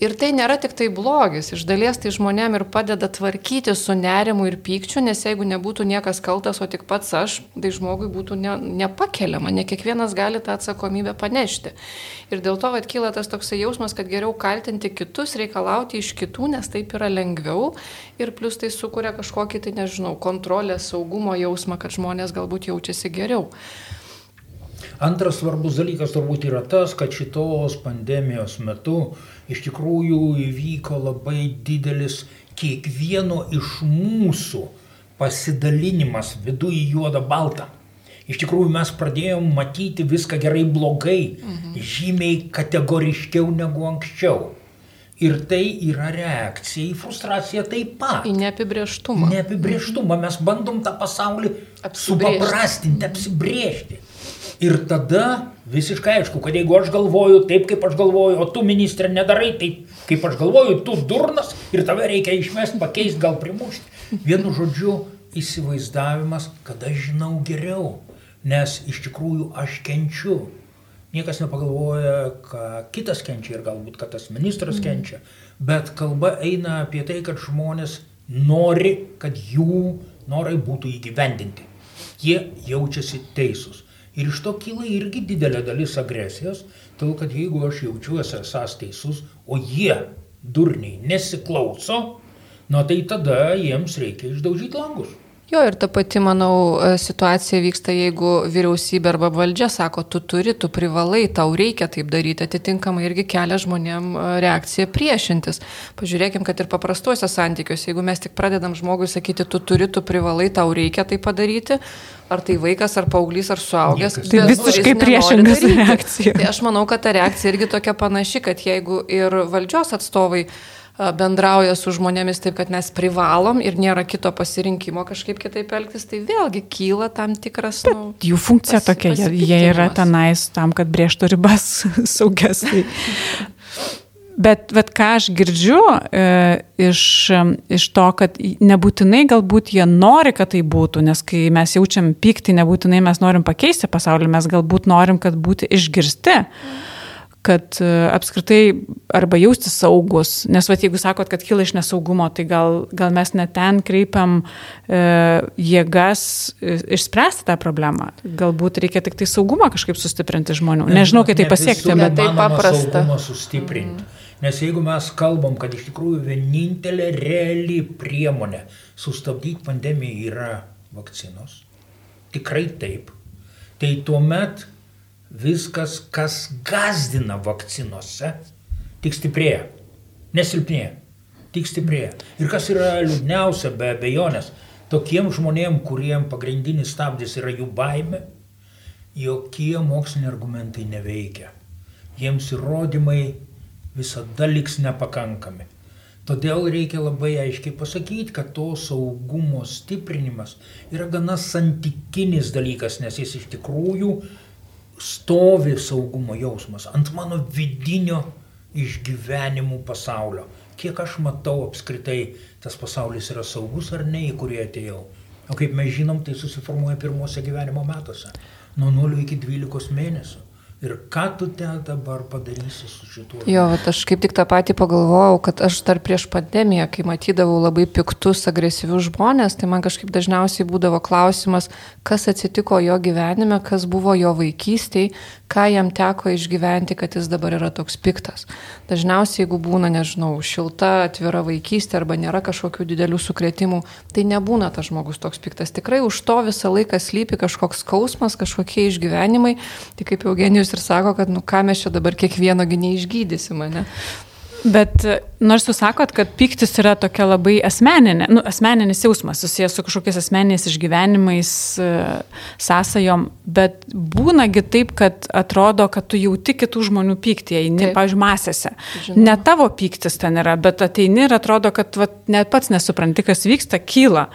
Ir tai nėra tik tai blogis, iš dalies tai žmonėm ir padeda tvarkyti su nerimu ir pykčiu, nes jeigu nebūtų niekas kaltas, o tik pats aš, tai žmogui būtų ne, nepakeliama, ne kiekvienas gali tą atsakomybę panešti. Ir dėl to atkyla tas toksai jausmas, kad geriau kaltinti kitus, reikalauti iš kitų, nes taip yra lengviau ir plus tai sukuria kažkokį, tai nežinau, kontrolės, saugumo jausmą, kad žmonės galbūt jaučiasi geriau. Antras svarbus dalykas turbūt yra tas, kad šitos pandemijos metu iš tikrųjų įvyko labai didelis kiekvieno iš mūsų pasidalinimas viduje į juodą baltą. Iš tikrųjų mes pradėjom matyti viską gerai blogai, mhm. žymiai kategoriškiau negu anksčiau. Ir tai yra reakcija į frustraciją taip pat. Į neapibrieštumą. Neapibrieštumą. Mes bandom tą pasaulį supaprastinti, apsibriežti. Ir tada visiškai aišku, kad jeigu aš galvoju taip, kaip aš galvoju, o tu ministrė nedarai taip, kaip aš galvoju, tu durnas ir tave reikia išmesti, pakeisti, gal primušti. Vienu žodžiu, įsivaizdavimas, kad aš žinau geriau, nes iš tikrųjų aš kenčiu. Niekas nepagalvoja, kad kitas kenčia ir galbūt, kad tas ministras mhm. kenčia, bet kalba eina apie tai, kad žmonės nori, kad jų norai būtų įgyvendinti. Jie jaučiasi teisūs. Ir iš to kyla irgi didelė dalis agresijos, todėl kad jeigu aš jaučiuosi esas teisus, o jie durniai nesiklauso, na tai tada jiems reikia išdaužyti langus. Jo, ir ta pati, manau, e, situacija vyksta, jeigu vyriausybė arba valdžia sako, tu turi, tu privalai, tau reikia taip daryti, atitinkamai irgi kelia žmonėm e, reakciją priešintis. Pažiūrėkim, kad ir paprastuose santykiuose, jeigu mes tik pradedam žmogui sakyti, tu turi, tu privalai, tau reikia tai padaryti, ar tai vaikas, ar paauglys, ar suaugęs. Tai visiškai priešingas reakcija. Tai aš manau, kad ta reakcija irgi tokia panaši, kad jeigu ir valdžios atstovai bendrauja su žmonėmis taip, kad mes privalom ir nėra kito pasirinkimo kažkaip kitaip elgtis, tai vėlgi kyla tam tikras... Nu, jų funkcija pas, tokia, jie, jie yra tenais tam, kad brėžtų ribas saugias. Tai. Bet, bet ką aš girdžiu e, iš, iš to, kad nebūtinai galbūt jie nori, kad tai būtų, nes kai mes jaučiam pyktį, nebūtinai mes norim pakeisti pasaulį, mes galbūt norim, kad būti išgirsti. Mm kad e, apskritai arba jausti saugus, nes va, jeigu sakot, kad kyla iš nesaugumo, tai gal, gal mes net ten kreipiam e, jėgas e, išspręsti tą problemą. Galbūt reikia tik tai saugumą kažkaip sustiprinti žmonių. Nežinau, kaip tai pasiekti, bet tai paprasta. Sustiprinti. Nes jeigu mes kalbam, kad iš tikrųjų vienintelė reali priemonė sustabdyti pandemiją yra vakcinos, tikrai taip, tai tuomet viskas, kas gazdina vakcinuose, tik stiprėja, nesilpnėja, tik stiprėja. Ir kas yra liūdniausia be abejonės, tokiem žmonėm, kuriem pagrindinis stabdis yra jų baime, jokie moksliniai argumentai neveikia. Jiems įrodymai visada liks nepakankami. Todėl reikia labai aiškiai pasakyti, kad to saugumo stiprinimas yra gana santykinis dalykas, nes jis iš tikrųjų stovi saugumo jausmas ant mano vidinio išgyvenimų pasaulio. Kiek aš matau apskritai, tas pasaulis yra saugus ar ne, į kurį atėjau. O kaip mes žinom, tai susiformuoja pirmose gyvenimo metuose. Nuo 0 iki 12 mėnesių. Ir ką tu ten dabar padarysi su šituo? Jo, aš kaip tik tą patį pagalvojau, kad aš dar prieš pandemiją, kai matydavau labai piktus, agresyvius žmonės, tai man kažkaip dažniausiai būdavo klausimas, kas atsitiko jo gyvenime, kas buvo jo vaikystėje, ką jam teko išgyventi, kad jis dabar yra toks piktas. Dažniausiai, jeigu būna, nežinau, šilta, atvira vaikystė arba nėra kažkokių didelių sukretimų, tai nebūna tas žmogus toks piktas. Tikrai už to visą laiką slypi kažkoks skausmas, kažkokie išgyvenimai. Tai kaip Eugenijus ir sako, kad nu ką mes čia dabar kiekvieno gynėjai išgydysime, ne? Bet e, nors jūs sakot, kad pyktis yra tokia labai asmeninė, nu, asmeninis jausmas susijęs su kažkokiais asmeniniais išgyvenimais, e, sąsajom, bet būnagi taip, kad atrodo, kad tu jauti kitų žmonių pyktį, eini, pavyzdžiui, masėse. Žinoma. Ne tavo pyktis ten yra, bet ateini ir atrodo, kad va, net pats nesupranti, kas vyksta, kyla.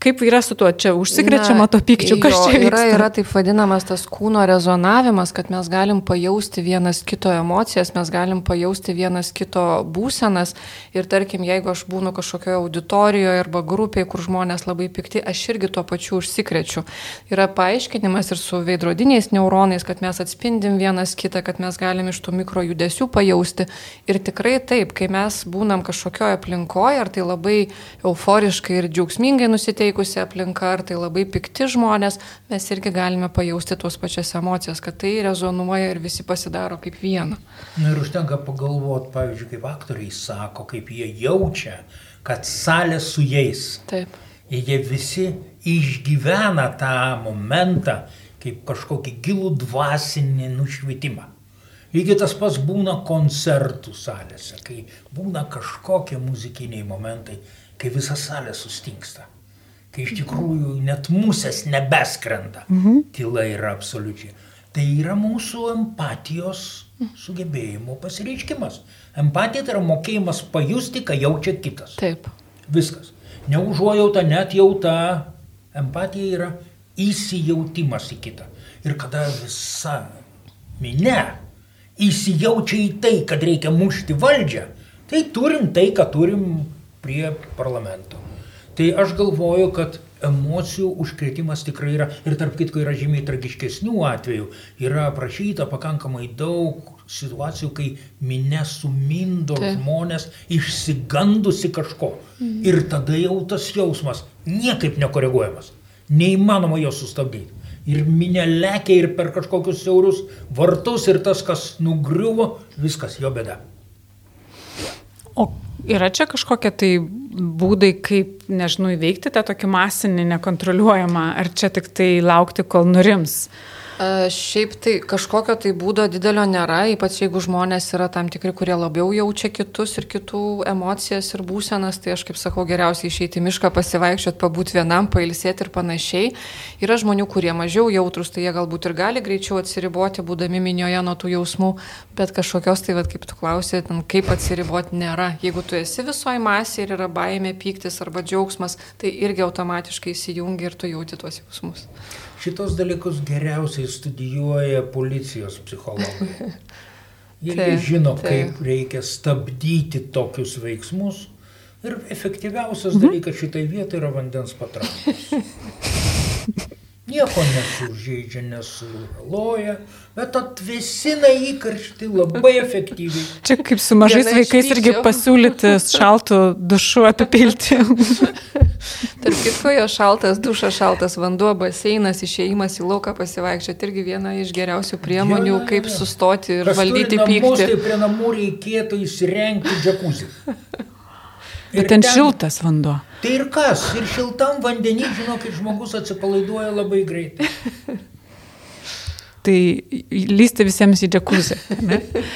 Kaip yra su tuo, čia užsikrečiama to pykčiu, kas jo, čia vyksta? Yra, yra taip vadinamas tas kūno rezonavimas, kad mes galim pajausti vienas kito emocijas, mes galim pajausti vienas kito būsenas ir tarkim, jeigu aš būnu kažkokioje auditorijoje arba grupėje, kur žmonės labai pikti, aš irgi tuo pačiu užsikrečiu. Yra paaiškinimas ir su veidrodiniais neuronais, kad mes atspindim vienas kitą, kad mes galim iš tų mikro judesių pajausti. Ir tikrai taip, kai mes būnam kažkokioje aplinkoje, ar tai labai euforiškai ir džiaugsmingai nusiteikusi aplinka, ar tai labai pikti žmonės, mes irgi galime pajausti tos pačias emocijas, kad tai rezonuoja ir visi pasidaro kaip viena. Na ir užtenka pagalvoti, pavyzdžiui, kaip aktoriai sako, kaip jie jaučia, kad salė su jais. Taip. Ir jie visi išgyvena tą momentą kaip kažkokį gilų dvasinį nušvitimą. Lygiai tas pats būna koncertų salėse, kai būna kažkokie muzikiniai momentai, kai visa salė sustingsta kai iš tikrųjų net musės nebeskrenda. Mhm. Tyla yra absoliučiai. Tai yra mūsų empatijos sugebėjimo pasireiškimas. Empatija tai yra mokėjimas pajusti, ką jaučia kitas. Taip. Viskas. Neužuojauta, net jauta. Empatija yra įsijautimas į kitą. Ir kada visa minė įsijaučia į tai, kad reikia mušti valdžią, tai turim tai, ką turim prie parlamento. Tai aš galvoju, kad emocijų užkretimas tikrai yra ir tarp kitko yra žymiai tragiškesnių atvejų. Yra aprašyta pakankamai daug situacijų, kai minė sumindo tai. žmonės išsigandusi kažko. Mhm. Ir tada jau tas jausmas niekaip nekoreguojamas. Neįmanoma jo sustabdyti. Ir minė lekia ir per kažkokius siaurus vartus ir tas, kas nugriuvo, viskas jo bėda. O yra čia kažkokie tai būdai, kaip, nežinau, įveikti tą tokį masinį, nekontroliuojamą, ar čia tik tai laukti, kol nurims? Uh, Šiaip tai kažkokio tai būdo didelio nėra, ypač jeigu žmonės yra tam tikri, kurie labiau jaučia kitus ir kitų emocijas ir būsenas, tai aš kaip sakau, geriausiai išeiti į mišką, pasivaikščioti, pabūti vienam, pailsėti ir panašiai. Yra žmonių, kurie mažiau jautrus, tai jie galbūt ir gali greičiau atsiriboti, būdami minioje nuo tų jausmų, bet kažkokios tai, vat, kaip tu klausai, kaip atsiriboti nėra. Jeigu tu esi visoji masė ir yra baimė, pyktis arba džiaugsmas, tai irgi automatiškai įsijungi ir tu jauti tuos jausmus. Šitos dalykus geriausiai studijuoja policijos psichologai. Jie tai, žino, tai. kaip reikia stabdyti tokius veiksmus. Ir efektyviausias mhm. dalykas šitai vietai yra vandens patraukos. Nieko nesužeidžia, nesuloja, bet atvesina įkarštį labai efektyviai. Čia kaip su mažais Viena vaikais irgi pasiūlyti šaltų dušu apipilti. Tarp kitko, jo šaltas dušas, šaltas vanduo, baseinas, išėjimas į lauką pasivaikščioti irgi viena iš geriausių priemonių, ja, kaip sustoti ir Kas valdyti pyktį. Tai prie namų reikėtų įsirengti džakuzį. Ir ten, ten šiltas vanduo. Tai ir kas? Ir šiltam vandenį, žinokit, žmogus atsipalaiduoja labai greitai. tai lysti visiems į džekuzį.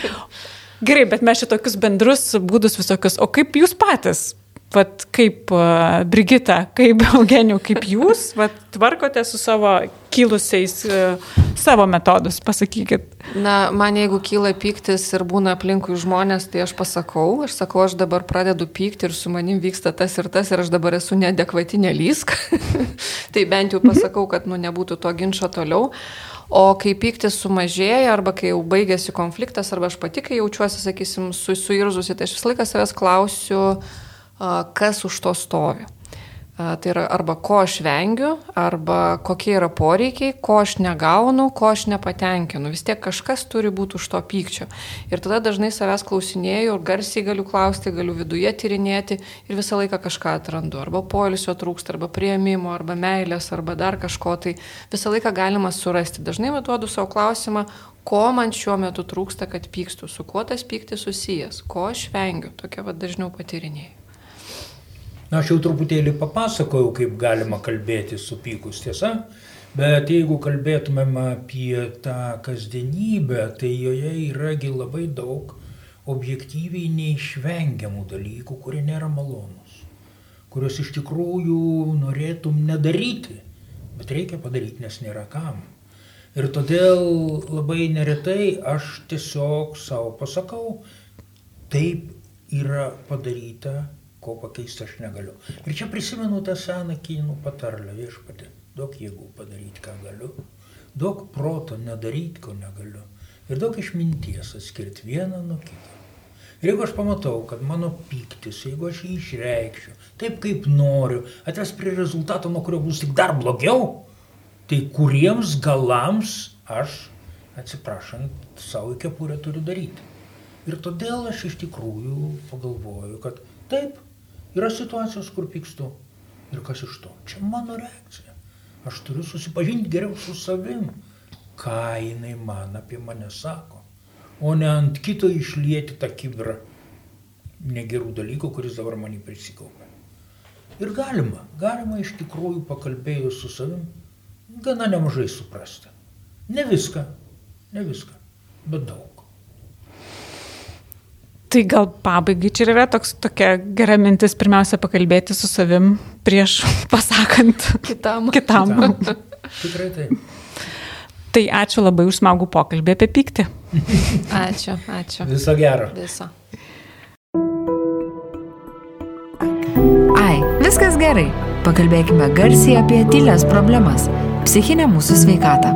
Gerai, bet mes šitokius bendrus būdus visokius. O kaip jūs patys vat, kaip uh, Brigita, kaip Eugenijų, kaip jūs vat, tvarkote su savo kilusiais uh, savo metodus, pasakykit. Na, man jeigu kyla pyktis ir būna aplinkui žmonės, tai aš pasakau, aš sakau, aš dabar pradedu pykti ir su manim vyksta tas ir tas ir aš dabar esu neadekvati nelysk. tai bent jau pasakau, kad nu, nebūtų to ginčio toliau. O kai pyktis sumažėja, arba kai jau baigėsi konfliktas, arba aš pati, kai jaučiuosi, sakysim, su, suirzusi, tai aš visą laiką savęs klausiu, uh, kas už to stovi. Tai yra arba ko aš vengiu, arba kokie yra poreikiai, ko aš negaunu, ko aš nepatenkinu. Vis tiek kažkas turi būti už to pykčio. Ir tada dažnai savęs klausinėjau ir garsiai galiu klausti, galiu viduje tyrinėti ir visą laiką kažką atrandu. Arba poilsio trūksta, arba prieimimo, arba meilės, arba dar kažko. Tai visą laiką galima surasti. Dažnai vaduodu savo klausimą, ko man šiuo metu trūksta, kad pykstu, su kuo tas pyktis susijęs, ko aš vengiu. Tokia vad dažniau patyrinėjau. Na, aš jau truputėlį papasakojau, kaip galima kalbėti supykus tiesa, bet jeigu kalbėtumėm apie tą kasdienybę, tai joje yragi labai daug objektyviai neišvengiamų dalykų, kurie nėra malonus, kuriuos iš tikrųjų norėtum nedaryti, bet reikia padaryti, nes nėra kam. Ir todėl labai neretai aš tiesiog savo pasakau, taip yra padaryta ko pakeisti aš negaliu. Ir čia prisimenu tą seną kinų patarlę viešpatį. Daug jėgų padaryti, ką galiu, daug proto nedaryti, ko negaliu. Ir daug išminties atskirti vieną nuo kito. Ir jeigu aš pamatau, kad mano piktis, jeigu aš jį išreikščiau, taip kaip noriu, atves prie rezultato, nuo kurio bus tik dar blogiau, tai kuriems galams aš, atsiprašant, savo kepurę turiu daryti. Ir todėl aš iš tikrųjų pagalvoju, kad taip, Yra situacijos, kur pykstu. Ir kas iš to? Čia mano reakcija. Aš turiu susipažinti geriau su savim, ką jinai man apie mane sako. O ne ant kito išlieti tą kibrą negerų dalykų, kuris dabar manį prisikaupė. Ir galima, galima iš tikrųjų pakalbėjus su savim, gana nemažai suprasti. Ne viską, ne viską, bet daug. Tai gal pabaigai čia yra toks, tokia gera mintis pirmiausia pakalbėti su savim prieš pasakant kitam. kitam. kitam. Tikrai taip. Tai ačiū labai už smagų pokalbį apie pyktį. Ačiū, ačiū. Viso gero. Viso. Ai, viskas gerai. Pakalbėkime garsiai apie tylės problemas - psichinę mūsų sveikatą.